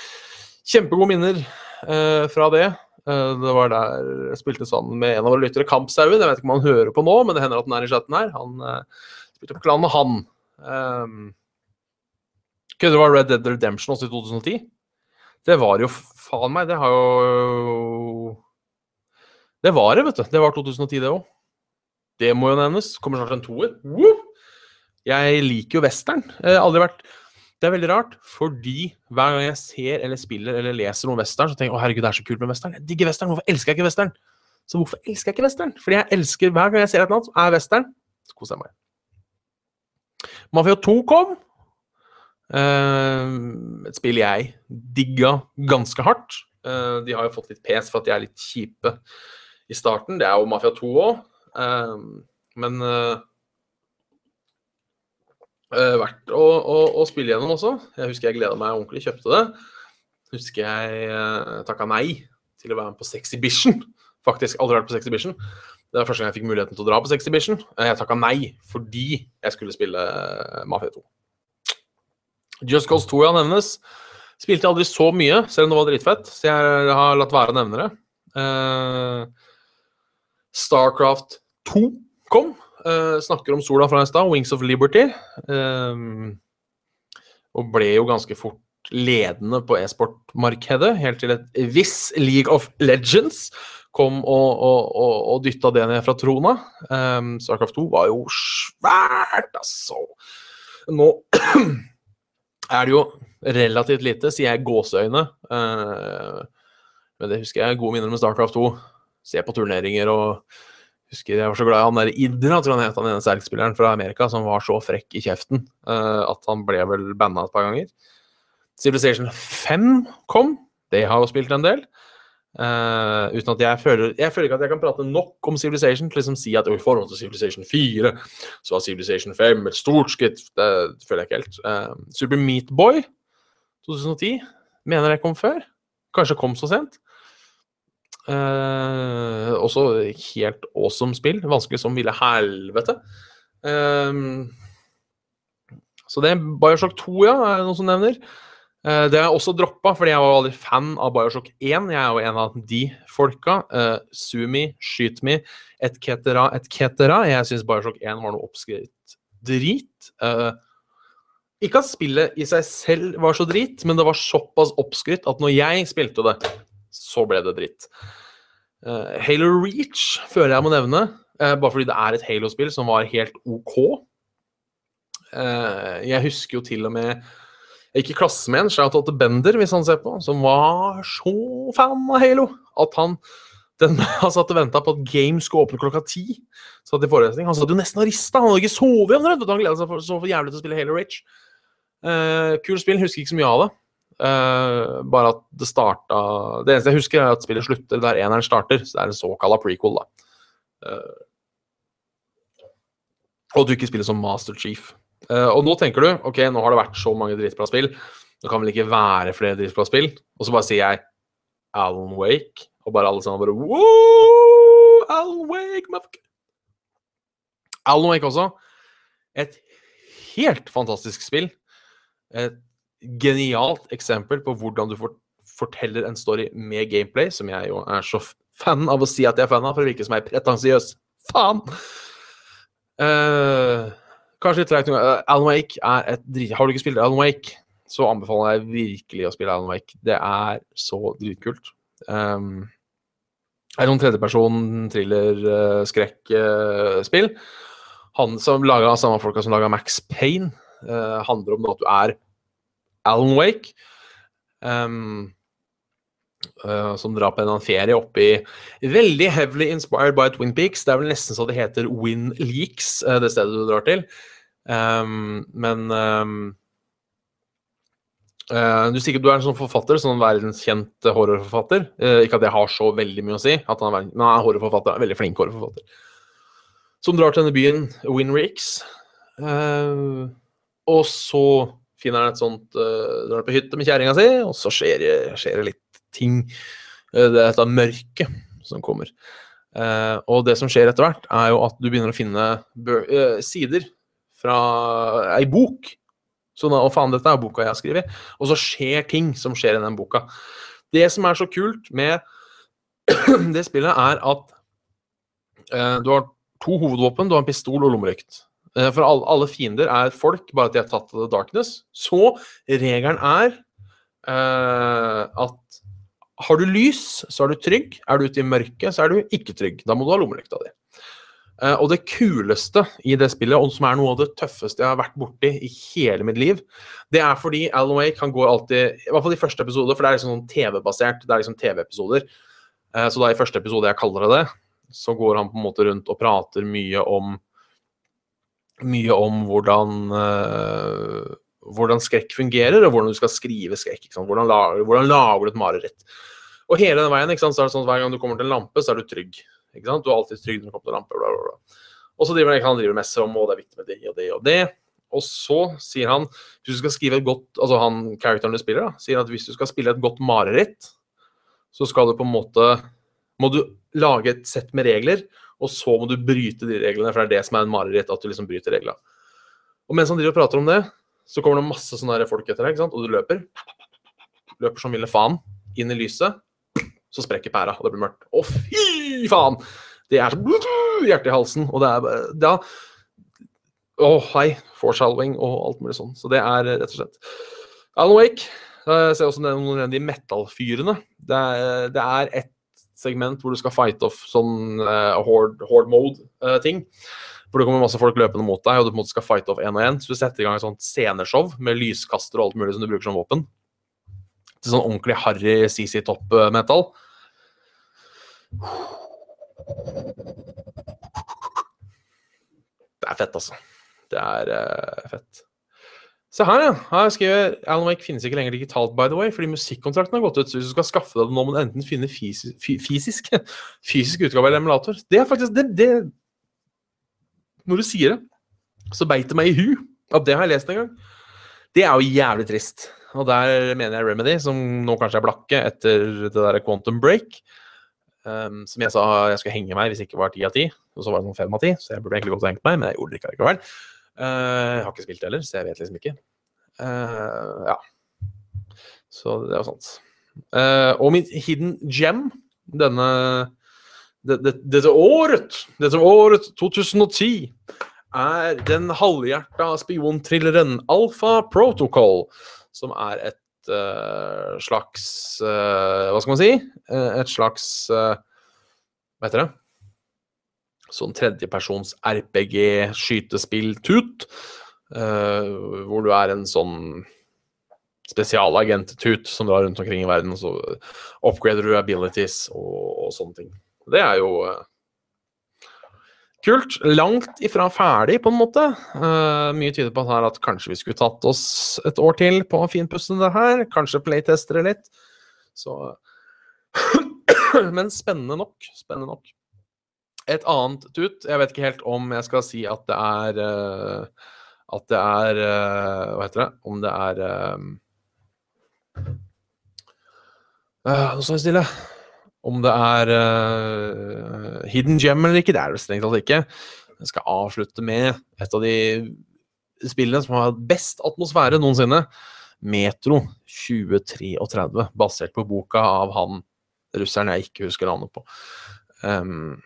kjempegode minner eh, fra det. Eh, det var der jeg spilte sammen med en av våre lyttere, Kampsauen. Jeg vet ikke om han hører på nå, men det hender at han er i chatten her. Han eh, spilte på klanen han. Kunne det være Red Dead Redemption også i 2010? Det var jo faen meg Det har jo Det var det, vet du. Det var 2010, det òg. Det må jo nevnes. Kommer snart en toer. Jeg liker jo western. Jeg har aldri vært Det er veldig rart, fordi hver gang jeg ser eller spiller eller leser noe western, så tenker jeg å herregud, det er så kult med western. Jeg digger western. Hvorfor elsker jeg ikke western? Så hvorfor elsker jeg ikke western? Fordi jeg elsker hver gang jeg ser et eller annet som er western, så koser jeg meg. Mafia 2 kom. Eh, et spill jeg digga ganske hardt. Eh, de har jo fått litt pes for at de er litt kjipe i starten. Det er jo Mafia 2 òg. men eh, eh, verdt å, å, å spille gjennom også. Jeg husker jeg gleda meg ordentlig, kjøpte det. Husker jeg uh, takka nei til å være med på Sexybition. Faktisk aldri vært på Sexybition. Det var første gang jeg fikk muligheten til å dra på Sexybition. Eh, Jeg takka nei fordi jeg skulle spille eh, Mafia 2. Just Cause 2 ja, nevnes. Spilte aldri så mye, selv om det var dritfett, så jeg har latt være å nevne det. Uh, Starcraft 2 kom. Eh, snakker om sola fra en stad, Wings of Liberty. Eh, og ble jo ganske fort ledende på e-sportmarkedet, helt til et viss League of Legends kom og, og, og, og dytta det ned fra trona. Um, Starcraft 2 var jo svært, altså. Nå er det jo relativt lite, sier jeg gåseøyne. Uh, men det husker jeg gode minner med Starcraft 2. Se på turneringer og husker Jeg var så glad i han der Idra, tror han het, han ene sterkspilleren fra Amerika, som var så frekk i kjeften uh, at han ble vel banna et par ganger. Civilization 5 kom. Det har jo spilt en del. Uh, uten at jeg føler Jeg føler ikke at jeg kan prate nok om Civilization til liksom si at i forhold til Civilization 4 så var Civilization 5 et stort skritt. Det føler jeg ikke helt. Uh, Super Meat Boy 2010 mener jeg kom før. Kanskje kom så sent. Uh, også helt awesome spill. Vanskelig som ville helvete. Um, så det er Bioshock 2, ja, er det noen som nevner. Uh, det har jeg også droppa, fordi jeg var aldri fan av Bioshock 1. Jeg er jo en av de folka. Uh, Sumi, Skyt Me, et cetera, et cetera. Jeg syns Bioshock 1 var noe oppskrytt drit. Uh, ikke at spillet i seg selv var så drit, men det var såpass oppskrytt at når jeg spilte det, så ble det dritt. Uh, Halo Reach føler jeg må nevne, uh, bare fordi det er et Halo-spill som var helt OK. Uh, jeg husker jo til og med Jeg gikk i klasse med en, shout-out til Bender, hvis han ser på, som var så fan av Halo at han Den, han satt og venta på at Game skulle åpne klokka ti. Satt i forelesning. Han satt jo nesten og rista. Han hadde ikke sovet. Han gleda seg for, så for jævlig til å spille Halo Reach. Uh, kul spill. Husker ikke så mye av det. Uh, bare at det starta Det eneste jeg husker, er at spillet slutter der eneren starter. Så det er en såkalla prequel, da. Uh, og du ikke spiller som Master Chief. Uh, og nå tenker du ok, nå har det vært så mange dritbra spill. Det kan vel ikke være flere dritbra spill? Og så bare sier jeg Alan Wake, og bare alle sammen bare Woo! Alan Wake, motherfucker! Alan Wake også. Et helt fantastisk spill. Et genialt eksempel på hvordan du forteller en story med gameplay, som jeg jo er så fan av å si at jeg er fan av, for å virke som jeg pretensiøs. Faen! Uh, kanskje litt tregt. Uh, Alan Wake er et drit... Har du ikke spilt Alan Wake, så anbefaler jeg virkelig å spille Alan Wake. Det er så dritkult. Um, er noen tredjeperson thriller-skrekkspill. Uh, Han som laga samme folka som laga Max Payne, uh, handler om at du er Alan Wake. Um, uh, som drar på en ferie oppe i Veldig heavily inspired by Twin Peaks. Det er vel nesten så det heter Win Leaks, uh, det stedet du drar til. Um, men um, uh, du, sikkert, du er en sånn forfatter, sånn verdenskjent horrorforfatter. ikke at det har så veldig mye å si, at han er, men han er horrorforfatter, veldig flink horrorforfatter. Som drar til denne byen Win Leaks. og så finner han et sånt uh, Drar på hytte med kjerringa si, og så skjer skjer det litt ting. Uh, det er dette mørket som kommer. Uh, og det som skjer etter hvert, er jo at du begynner å finne uh, sider fra ei bok. Sånn, og faen, dette er boka jeg har skrevet. Og så skjer ting som skjer i den boka. Det som er så kult med det spillet, er at du har to hovedvåpen. Du har en pistol og lommelykt. Eh, for alle, fiender er folk, bare at de er tatt av the darkness. Så regelen er uh, at har du lys, så er du trygg. Er du ute i mørket, så er du ikke trygg. Da må du ha lommelykta di. Uh, og det kuleste i det spillet, og som er noe av det tøffeste jeg har vært borti i hele mitt liv, det er fordi Alan Wake han går alltid I hvert fall i første episode, for det er liksom sånn TV-basert. Det er liksom TV-episoder. Uh, så da i første episode jeg kaller det det, så går han på en måte rundt og prater mye om mye om hvordan, uh, hvordan skrekk fungerer, og hvordan du skal skrive skrekk. Hvordan lager, hvordan, lager, du et mareritt? Og hele den veien, så er det sånn at hver gang du kommer til en lampe, så er du trygg. Du er alltid trygg når du kommer til en lampe. Bla, bla, bla. Og så driver han driver messer om og det er viktig med det og det og det. Og så sier han hvis du skal skrive et godt, altså han karakteren du spiller, da, sier at hvis du skal spille et godt mareritt, så skal du på en måte må du lage et sett med regler og så må du bryte de reglene, for det er det som er en mareritt, at du liksom bryter reglene. Og mens han driver og prater om det, så kommer det masse sånne folk etter deg, ikke sant? og du løper. Løper som ville faen inn i lyset. Så sprekker pæra, og det blir mørkt. Å, fy faen! Det er så hjerte i halsen, og det er da Å, hei. Foreshallowing og alt mulig sånn. Så det er rett og slett Alan Wake. Jeg ser også noen av de metal-fyrene. Det, det, er et segment hvor du skal fight off sånn uh, horde, horde mode-ting. Eh, uh, hvor det kommer masse folk løpende mot deg, og du på en måte skal fight off én og én. Så du setter i gang et sånt sceneshow med lyskaster og alt mulig som du bruker som våpen. Til sånn ordentlig harry CC Top-metal. Det er fett, altså. Det er uh, fett. Se her, ja. Her skriver Alan Wake finnes ikke lenger digitalt, by the way, fordi musikkontrakten har gått ut. Så hvis du skal skaffe deg det nå, må du enten finne fysisk, fysisk, fysisk utgave eller emulator. Det er faktisk det, det, Når du sier det, så beit det meg i hu at det har jeg lest en gang. Det er jo jævlig trist. Og der mener jeg Remedy, som nå kanskje er blakke etter det der Quantum Break, um, som jeg sa jeg skulle henge meg hvis det ikke var ti av ti, og så var det noen fem av ti, så jeg burde egentlig godt ha hengt meg, men jeg gjorde det ikke likevel. Uh, jeg har ikke spilt det heller, så jeg vet liksom ikke. Uh, ja. Så det jo sånt. Uh, og min hidden gem denne det, det, Dette året, dette året 2010, er den halvhjerta spionthrilleren Alpha Protocol, som er et slags Hva skal man si? et slags Hva heter det? Sånn tredjepersons RPG-skytespill-tut. Uh, hvor du er en sånn spesialagent-tut som drar rundt omkring i verden, så upgrader du abilities og, og sånne ting. Det er jo uh, kult. Langt ifra ferdig, på en måte. Uh, mye tyder på her at kanskje vi skulle tatt oss et år til på å finpusse det her. Kanskje playtestere litt. Så Men spennende nok. Spennende nok. Et annet tut Jeg vet ikke helt om jeg skal si at det er eh, At det er eh, Hva heter det? Om det er eh, Nå står jeg stille. Om det er hidden gem eller ikke, det er det strengt tatt ikke. Jeg skal avslutte med et av de spillene som har hatt best atmosfære noensinne. Metro 2033, basert på boka av han russeren jeg ikke husker navnet på. Um,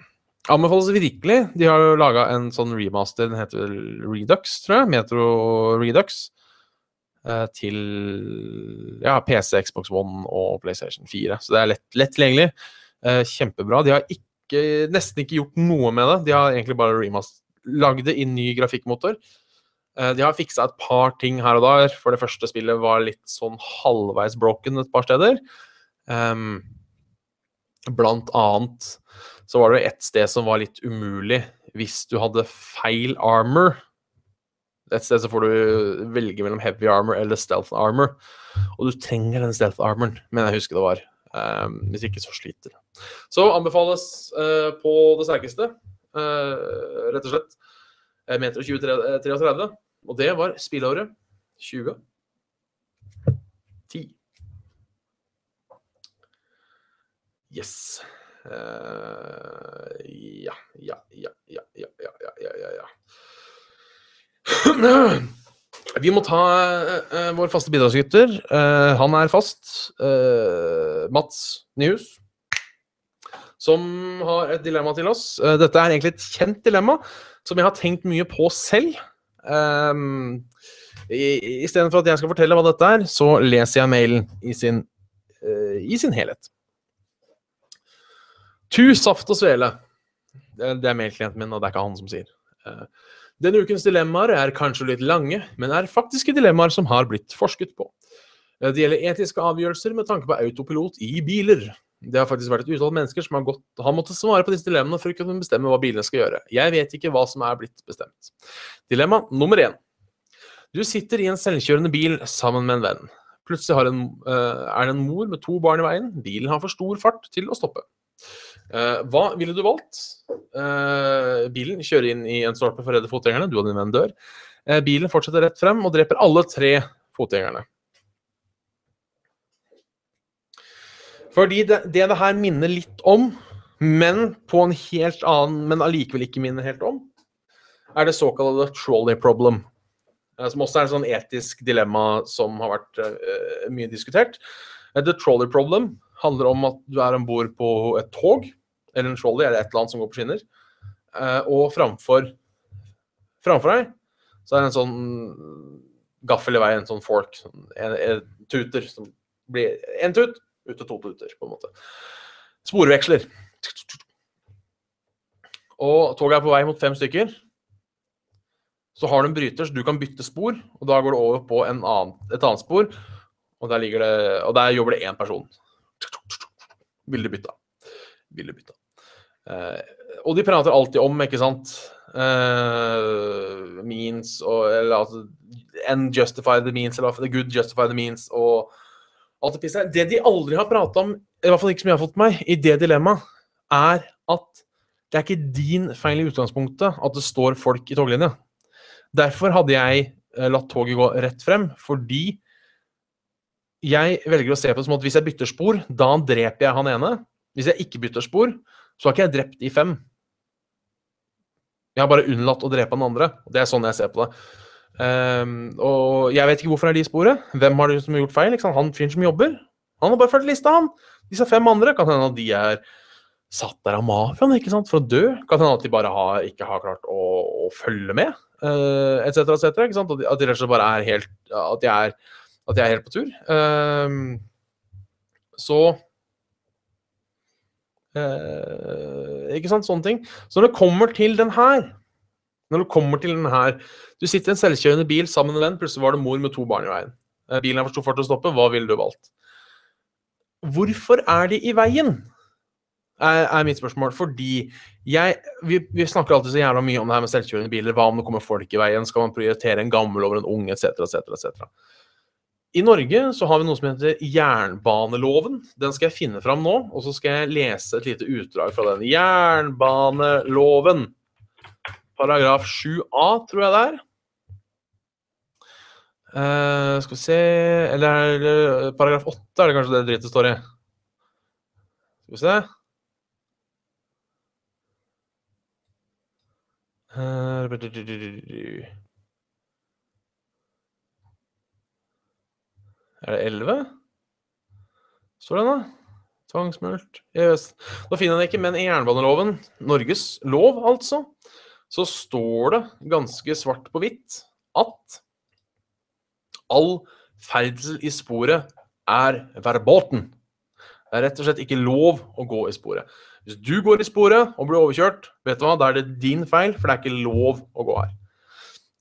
anbefales virkelig. De har jo laga en sånn remaster, den heter Redux, tror jeg. Metro Redux. eh, til ja, PC, Xbox One og PlayStation 4. Så det er lett, lett tilgjengelig. Eh, kjempebra. De har ikke, nesten ikke gjort noe med det. De har egentlig bare remaster, lagd det i ny grafikkmotor. Eh, de har fiksa et par ting her og der, for det første spillet var litt sånn halvveis broken et par steder. Um, blant annet så var det ett sted som var litt umulig hvis du hadde feil armor. Et sted så får du velge mellom heavy armor eller stealth armor. Og du trenger den stealth armoren, men jeg husker det var. Um, hvis ikke, så sliter. Så anbefales uh, på det sterkeste, uh, rett og slett. Uh, meter. 2033. Og det var spillåret 2010. Yes. Eh, ja, ja, ja, ja, ja, ja, ja, ja. Vi må ta eh, vår faste bidragsyter. Eh, han er fast. eh, Mats Nyhus. Som har et dilemma til oss. Eh, dette er egentlig et kjent dilemma som jeg har tenkt mye på selv. Um, Istedenfor at jeg skal fortelle hva dette er, så leser jeg mailen i sin, uh, i sin helhet. Tu saft og svele. Det er mailklienten min, og det er ikke han som sier. Eh, Denne ukens dilemmaer er kanskje litt lange, men er faktiske dilemmaer som har blitt forsket på. Eh, Det gjelder etiske avgjørelser med tanke på autopilot i biler. Det har faktisk vært et utall mennesker som har, gått, har måttet svare på disse dilemmaene for å kunne bestemme hva bilene skal gjøre. Jeg vet ikke hva som er blitt bestemt. Dilemma nummer én. Du sitter i en selvkjørende bil sammen med en venn. Plutselig en, eh, er det en mor med to barn i veien. Bilen har for stor fart til å stoppe. Eh, hva ville du valgt? Eh, bilen kjører inn i en stolpe for å redde fotgjengerne. Du og din venn dør. Eh, bilen fortsetter rett frem og dreper alle tre fotgjengerne. Fordi det, det her minner litt om, men på en helt annen, men allikevel ikke minner helt om, er det såkalte trolley problem. Som også er et sånn etisk dilemma som har vært uh, mye diskutert. The trolley problem handler om at du er om bord på et tog, eller en trolley, eller et eller annet som går på skinner, eh, og framfor, framfor deg så er det en sånn gaffel i veien, en sånn fork, sånn, en, en tuter, som blir en tut, ut til to tuter, på en måte. Sporveksler. Og toget er på vei mot fem stykker. Så har du en bryter, så du kan bytte spor, og da går du over på en annen, et annet spor, og der, det, og der jobber det én person. Ville bytta. Ville bytta. Eh, og de prater alltid om, ikke sant eh, Means og Eller altså And justify the means, eller the good justify the means, og alt det pisset. Det de aldri har prata om, i hvert fall ikke som jeg har fått meg, i det dilemmaet, er at det er ikke din feil i utgangspunktet at det står folk i toglinja. Derfor hadde jeg eh, latt toget gå rett frem, fordi jeg velger å se på det som at hvis jeg bytter spor, da dreper jeg han ene. Hvis jeg ikke bytter spor, så har ikke jeg drept de fem. Jeg har bare unnlatt å drepe den andre. Det er sånn jeg ser på det. Um, og jeg vet ikke hvorfor er de sporet. Hvem har det som har gjort feil? Han fyren som jobber. Han har bare fulgt lista, han. Disse fem andre kan hende at de er satt der av mafiaen ikke sant? for å dø. Kan hende at de bare har, ikke har klart å, å følge med, uh, etc., etc. Ikke? At de, at de rett og slett bare er helt At de er, at de er helt på tur. Um, så Ikke sant? Sånne ting. Så når det kommer til den her Når det kommer til den her Du sitter i en selvkjørende bil sammen med en venn, plutselig var det mor med to barn i veien. Eh, Bilen er for stor fart til å stoppe. Hva ville du valgt? Hvorfor er de i veien? er, er mitt spørsmål. Fordi jeg vi, vi snakker alltid så jævla mye om det her med selvkjørende biler. Hva om det kommer folk i veien? Skal man prioritere en gammel over en ung, etc., etc., etc. I Norge så har vi noe som heter jernbaneloven. Den skal jeg finne fram nå, og så skal jeg lese et lite utdrag fra den. Jernbaneloven. Paragraf 7a, tror jeg det er. Uh, skal vi se Eller er paragraf 8 er det kanskje det drittet står i? Skal vi se Eh, Er det 11? Står det da? Tvangsmulkt EØS. Da finner jeg det ikke, men i jernbaneloven, Norges lov altså, så står det ganske svart på hvitt at all ferdsel i sporet er verboten. Det er rett og slett ikke lov å gå i sporet. Hvis du går i sporet og blir overkjørt, vet du hva, da er det din feil, for det er ikke lov å gå her.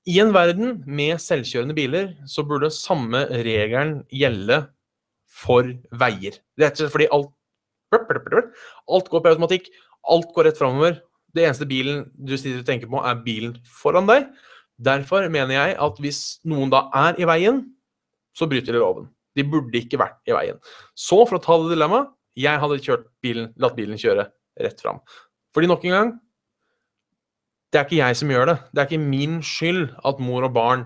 I en verden med selvkjørende biler så burde samme regelen gjelde for veier. Rett og slett fordi alt Alt går på automatikk. Alt går rett framover. Det eneste bilen du sitter og tenker på, er bilen foran deg. Derfor mener jeg at hvis noen da er i veien, så bryter de loven. De burde ikke vært i veien. Så for å ta det dilemmaet jeg hadde kjørt bilen, latt bilen kjøre rett fram. Fordi nok en gang det er ikke jeg som gjør det. Det er ikke min skyld at mor og barn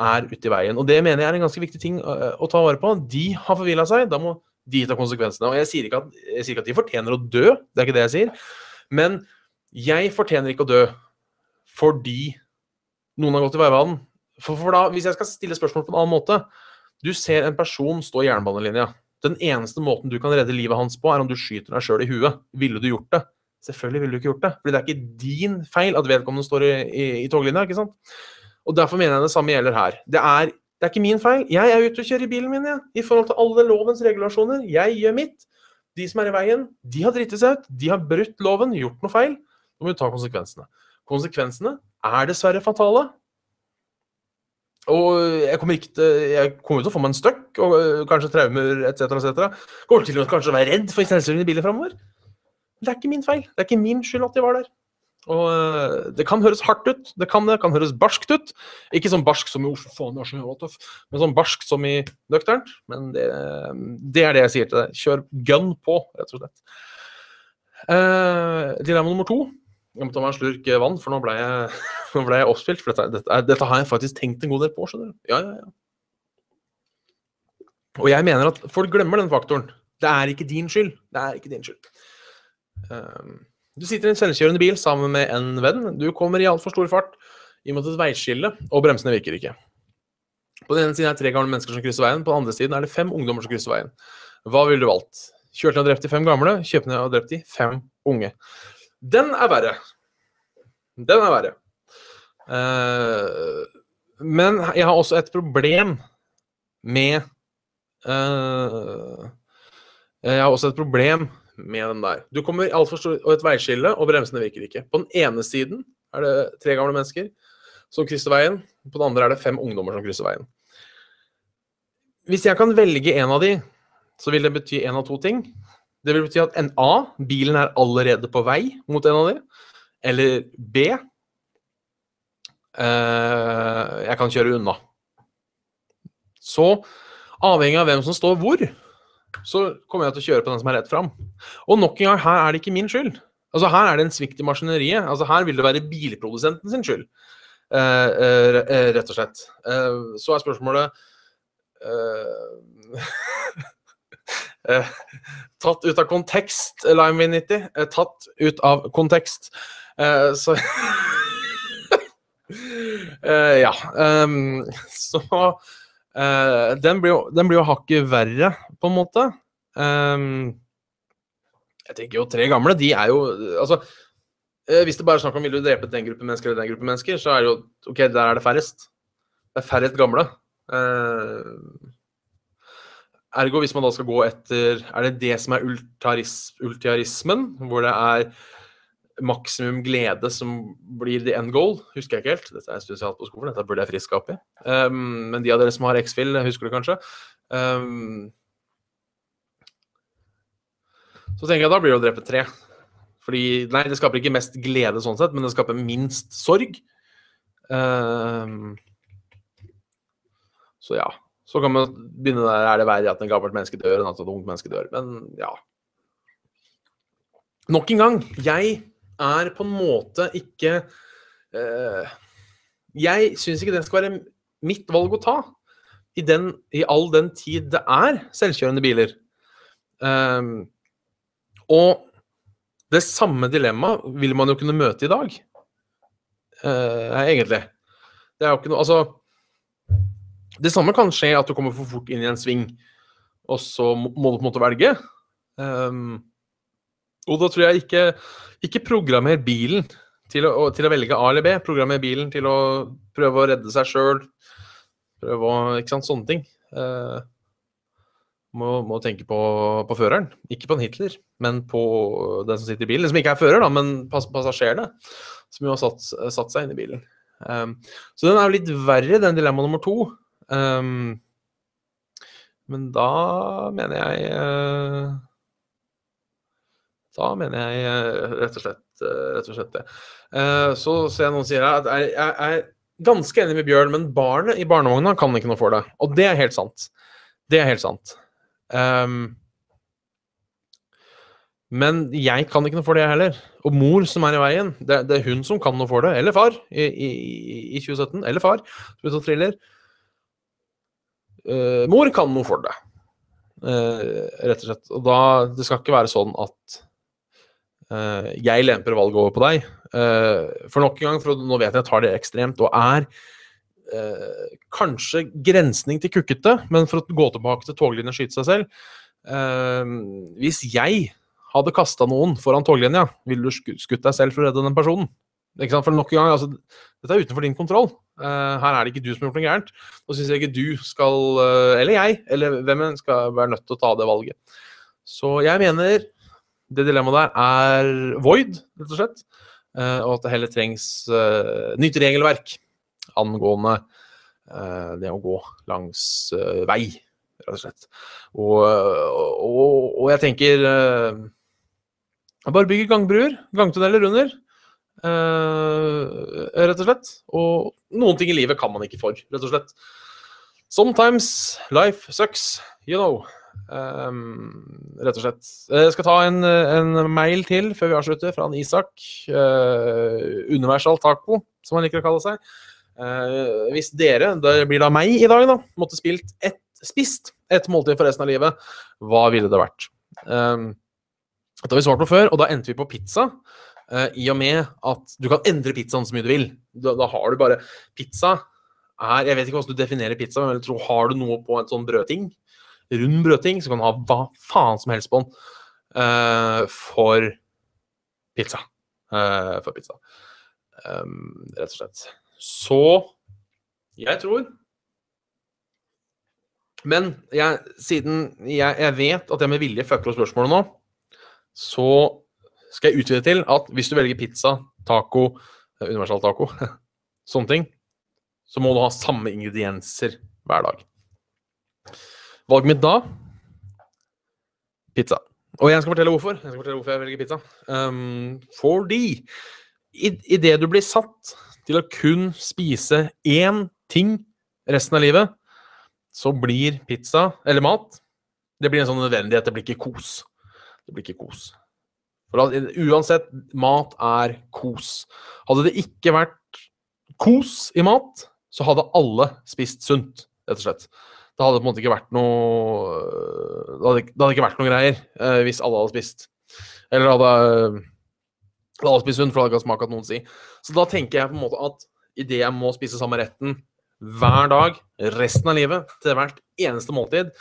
er ute i veien. Og det mener jeg er en ganske viktig ting å, å ta vare på. De har forvilla seg, da må de ta konsekvensene. Og jeg sier, at, jeg sier, ikke at, de fortjener å dø, det er ikke det jeg sier. Men jeg fortjener ikke å dø fordi noen har gått i veibanen. For, for da, hvis jeg skal stille spørsmål på en annen måte Du ser en person stå i jernbanelinja. Den eneste måten du kan redde livet hans på, er om du skyter deg sjøl i huet. Ville du gjort det? Selvfølgelig ville du ikke gjort det. Fordi det er ikke din feil at vedkommende står i, i, i toglinja. ikke sant? Og Derfor mener jeg det samme gjelder her. Det er, det er ikke min feil. Jeg er ute og kjører bilen min jeg, i forhold til alle lovens regulasjoner. Jeg gjør mitt. De som er i veien, de har driti seg ut. De har brutt loven, gjort noe feil. Nå må vi ta konsekvensene. Konsekvensene er dessverre fatale. Og jeg kommer til Jeg kommer til å få meg en støkk og kanskje traumer etc. etc. Kommer til å kanskje være redd for selvstyring i bilen framover. Det er ikke min feil. Det er ikke min skyld at de var der. Og uh, Det kan høres hardt ut, det kan det, kan høres barskt ut. Ikke sånn barsk som i Oslo, faen, jeg er så jævla tøff, men sånn barsk som i nøkternt. Men det, det, er det jeg sier til deg. Kjør gun på, rett og slett. Eh, dilemma nummer to. Jeg må ta meg en slurk vann, for nå ble jeg, nå ble jeg oppspilt. For dette, dette, dette, har jeg faktisk tenkt en god del på. skjønner du. Ja, ja, ja. Og jeg mener at folk glemmer den faktoren. Det er ikke din skyld. Det er ikke din skyld. Ehm, du sitter i en selvkjørende bil sammen med en venn. Du kommer i altfor stor fart imot et veiskille, og bremsene virker ikke. På den ene siden er det tre gamle mennesker som krysser veien, på den andre siden er det fem ungdommer som krysser veien. Hva ville du valgt? Kjørt ned og drept de fem gamle, kjøpt ned og drept de fem unge. Den er verre. Den er verre. Uh, men jeg har også et problem med uh, Jeg har også et problem med den der. Du kommer altfor stor og et veiskille, og bremsene virker ikke. På den ene siden er det tre gamle mennesker som krysser veien. På den andre er det fem ungdommer som krysser veien. Hvis jeg kan velge en av de, så vil det bety en av to ting. Det vil bety at en A, bilen er allerede på vei mot en av de. Eller B, eh, jeg kan kjøre unna. Så avhengig av hvem som står hvor, så kommer jeg til å kjøre på den som er rett fram. Og nok en gang, her er det ikke min skyld. Altså Her er det en svikt i maskineriet. Altså Her vil det være bilprodusenten sin skyld, eh, uh, rett og slett. Eh, så er spørsmålet Tatt ut av kontekst, Lime V90. tatt ut av kontekst. så Ja. Um, så Uh, den, blir jo, den, blir jo, hakket verre, på en måte. Um, jeg tenker jo tre gamle, de er jo Altså, uh, hvis det bare er snakk om vil du drepe den gruppen mennesker eller den gruppen mennesker, så er det jo OK, der er det færrest. Det er færrest gamle. Uh, ergo, hvis man da skal gå etter Er det det som er ultiarismen, hvor det er maksimum glede som blir the end goal, husker jeg ikke helt. Dette er spesialt på skolen, dette burde jeg friske opp i. Um, men de av dere som har X-Fill, husker det kanskje. Um, Så tenker jeg da blir det å drepe tre. Fordi Nei, det skaper ikke mest glede sånn sett, men det skaper minst sorg. Um, så ja. Så kan man begynne der er det verre at en gammelt menneske dør enn at et ungt menneske dør. Men ja. Nok en gang, jeg er på en måte ikke eh, Jeg syns ikke det skal være mitt valg å ta. I, den, I all den tid det er selvkjørende biler. Ehm, og det samme dilemmaet vil man jo kunne møte i dag. Eh, egentlig. Det er jo ikke noe Altså Det samme kan skje at du kommer for fort inn i en sving, og så må du på en måte velge. Ehm, og da tror jeg ikke Ikke programmer bilen til å, til å velge A eller B. Programmer bilen til å prøve å redde seg sjøl. Prøve å Ikke sant, sånne ting. Uh, må, må tenke på, på føreren. Ikke på en Hitler, men på den som sitter i bilen. Som ikke er fører, da, men pass, passasjerene. Som jo har satt, satt seg inn i bilen. Um, så den er jo litt verre, den dilemma nummer to. Um, men da mener jeg uh, Da mener jeg uh, rett og slett, uh, rett og slett det. så ser jeg noen sier at jeg, jeg er ganske enig med Bjørn, men barnet i barnevogna kan ikke noe for det. Og det er helt sant. Det er helt sant. Um, men jeg kan ikke noe for det, jeg heller. Og mor som er i veien, det, det, er hun som kan noe for det. Eller far, i, i, i 2017. Eller far, som er thriller. Uh, mor kan noe for det, uh, rett og slett. Og da Det skal ikke være sånn at jeg lemper valget over på deg. for nok en gang, for nå vet jeg at jeg tar det ekstremt, og er eh, kanskje grensning til kukkete, men for å gå tilbake til toglinjen og skyte seg selv eh, Hvis jeg hadde kasta noen foran toglinja, ville du skutt deg selv for å redde den personen? Ikke sant? For nok en gang, altså, Dette er utenfor din kontroll. Her er det ikke du som har gjort noe gærent. Nå syns jeg ikke du skal, eller jeg, eller hvem enn, skal være nødt til å ta det valget. Så jeg mener det dilemmaet der er void, rett og slett. Uh, og at det heller trengs nytt regelverk angående uh, det å gå langs vei, rett og slett. Og, og, og jeg tenker Bare bygge gangbruer, gangtunneler under. rett og slett. Og noen ting i livet kan man ikke for, rett og slett. Sometimes life sucks, you know. Um, rett og slett. Jeg skal ta en, en, mail til før vi avslutter, fra en Isak. Uh, universal taco, som han liker å kalle seg. Uh, hvis dere, det blir da meg i dag, da, måtte spilt et, spist et måltid for resten av livet, hva ville det vært? Um, dette har vi svart på før, og da endte vi på pizza. Uh, I og med at du kan endre pizzaen så mye du vil. Da, da, har du bare Pizza er Jeg vet ikke hvordan du definerer pizza, men jeg tror har du noe på en sånn brødting, rund brødting, så kan du ha hva faen som helst på den uh, for pizza. for pizza. Um, rett og slett. Så jeg tror Men jeg, siden jeg, jeg, vet at jeg med vilje fucker opp spørsmålet nå, så skal jeg utvide til at hvis du velger pizza, taco, eh, universal taco, sånne ting, så må du ha samme ingredienser hver dag. Valget mitt da pizza. Og jeg skal fortelle hvorfor. Jeg skal fortelle hvorfor jeg velger pizza. Um, fordi idet du blir satt til å kun spise én ting resten av livet, så blir pizza, eller mat, det blir en sånn nødvendighet. Det blir ikke kos. Det blir ikke kos. For uansett, mat er kos. Hadde det ikke vært kos i mat, så hadde alle spist sunt, rett og slett. Det hadde på en måte ikke vært noe Det hadde, det hadde ikke vært noe greier eh, hvis alle hadde spist. Eller hadde alle hadde spist hund, for det hadde ikke smak at noen si. Så da tenker jeg på en måte at idet jeg må spise samme retten hver dag resten av livet, til hvert eneste måltid,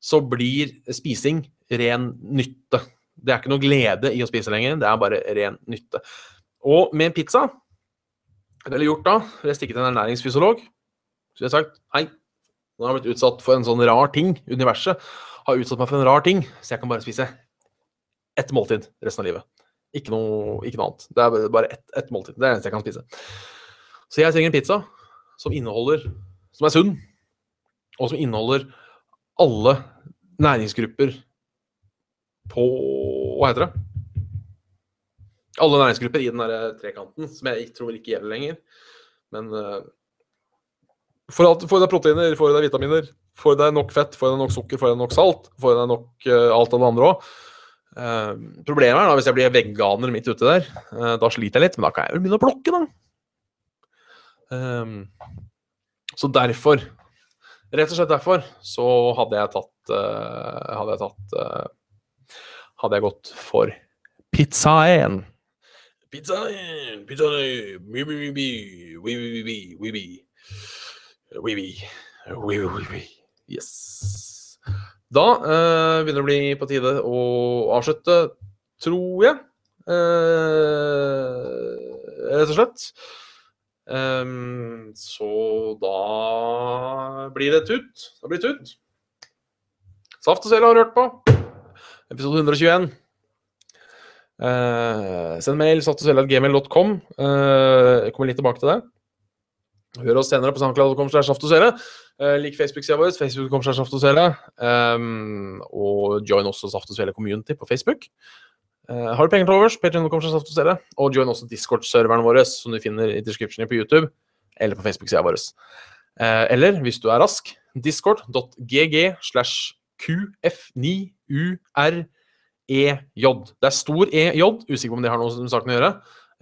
så blir spising ren nytte. Det er ikke noe glede i å spise lenger, det er bare ren nytte. Og med pizza eller gjort da? Ville jeg stikket til en ernæringsfysiolog så jeg sagt hei, nå har jeg blitt utsatt for en sånn rar ting. Universet har utsatt meg for en rar ting, så jeg kan bare spise ett måltid resten av livet. Ikke noe, ikke noe, annet. Det er bare ett ett måltid. Det er det eneste jeg kan spise. Så jeg trenger en pizza som inneholder Som er sunn, og som inneholder alle næringsgrupper på Hva heter det? Alle næringsgrupper i den der trekanten, som jeg tror ikke gjelder lenger. Men uh, får i deg proteiner, får i deg vitaminer, får i deg nok fett, får i deg nok sukker, får i deg nok salt, får i deg nok uh, alt av det andre òg. problemet er da hvis jeg blir veganer midt ute der. Uh, da sliter jeg litt, men da kan jeg vel begynne å plukke, da. Um, så derfor Rett og slett derfor så hadde jeg tatt uh, Hadde jeg tatt eh, Hadde jeg gått for pizzaen. Pizzaen, pizzaen, oui, oui, oui, oui, oui, oui, oui, oui, oui. Oui, oui. Yes. Da eh, begynner det å bli på tide å avslutte, tror jeg. Eh, rett og slett. Ehm, så da blir det tut. Da blir det tut. Saft og Svele har du hørt på. Episode 121. Eh, send mail saftogsvele.gmail.com. Uh, jeg kommer litt tilbake til det. Hør oss senere på soundcloud.com slash og svele. Eh, lik Facebook-sida vår, facebook.com slash saft og. Join også Saft og Svele Community på Facebook. Uh, har du penger til overs, patreon.com slash og join også Discord-serveren vår, som du finner i descriptionen på YouTube eller på Facebook-sida vår. Uh, eller hvis du er rask, discord.gg slash qf9urej. Det er stor EJ, usikker på om det har noe med saken å gjøre.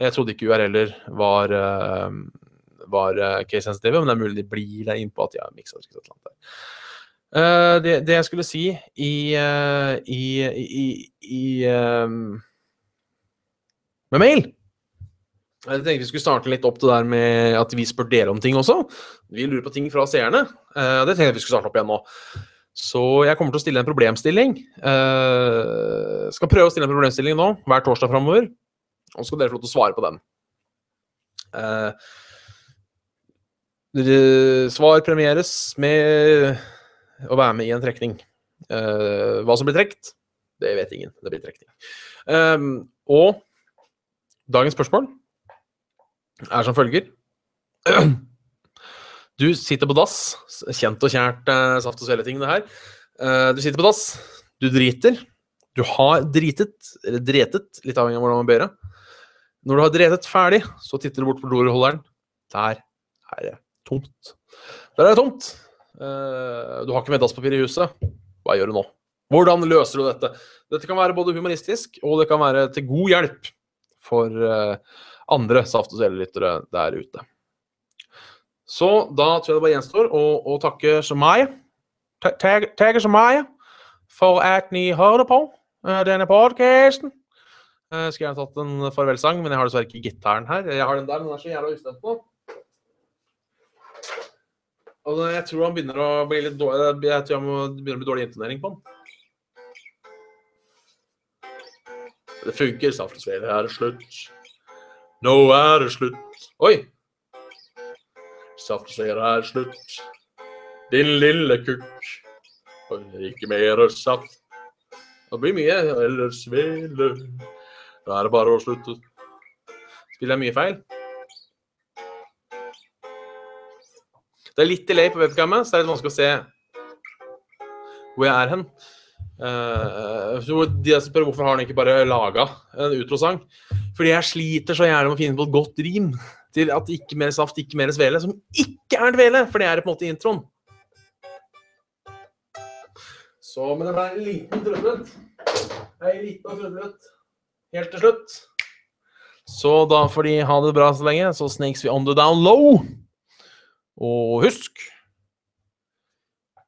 Jeg trodde ikke URL-er var, eh, var eh, case-sensitive, men det er mulig de blir der innpå at de har miksa annet. Eh, det, det jeg skulle si i, eh, i, i, i um, Med mail Jeg tenkte vi skulle starte litt opp det der med at vi spør dere om ting også. Vi lurer på ting fra seerne. Det tenkte jeg vi skulle starte opp igjen nå. Så jeg kommer til å stille en problemstilling. Uh, skal prøve å stille en problemstilling nå, hver torsdag framover. Og så skal dere få lov til å svare på den. Dere- svar premieres med å være med i en trekning. Uh, hva som blir trukket, det vet ingen. Det blir trekning. Eh, og dagens spørsmål er som følger. Du sitter på dass. Kjent og kjært uh, saft og svele-ting, det her. Uh, du sitter på dass. Du driter. Du har dritet, eller dretet, litt avhengig av hvordan man ber det. Når du har dretet ferdig, så titter du bort på dorullholderen. Der er det tomt. Der er det tomt. Eh, du har ikke middagspapir i huset. Hva gjør du nå? Hvordan løser du dette? Dette kan være både humanistisk, og det kan være til god hjelp for eh, andre saft- og svele-lyttere der ute. Så da tror jeg det bare gjenstår å, å takke meg. Takke Takke Shemaya for at ni hørte på eh, denne podcasten. Jeg skulle gjerne tatt en farvelsang, men jeg har dessverre ikke gitaren her. Jeg har den der, men den er så jævla ustemt nå. Og jeg tror han begynner å bli litt dårlig Jeg tror han må å bli dårlig intonering på han. Det funker. Saft og svele er det slutt. Nå er det slutt. Oi! Saft og svele er slutt. Din lille kukk. Ikke mer saft. Det blir mye. Eller svele. Da er det bare å slutte. Spiller jeg mye feil? Det er litt delay på webcammet, så det er litt vanskelig å se hvor jeg er hen. Uh, de som spør hvorfor har han ikke bare laga en utrosang. Fordi jeg sliter så gjerne med å finne på et godt rim til at ikke mer saft, ikke mer svele, som ikke er dvele, for det er på en måte introen. Så, men det ble en liten trøblet. Ei lita trøblet helt til slutt. Så da får de ha det bra så lenge. Så snakes vi on the down low. Og husk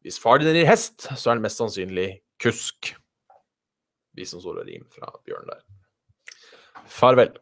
Hvis far din rir hest, så er det mest sannsynlig kusk. Vi som står og rim fra Bjørn der. Farvel.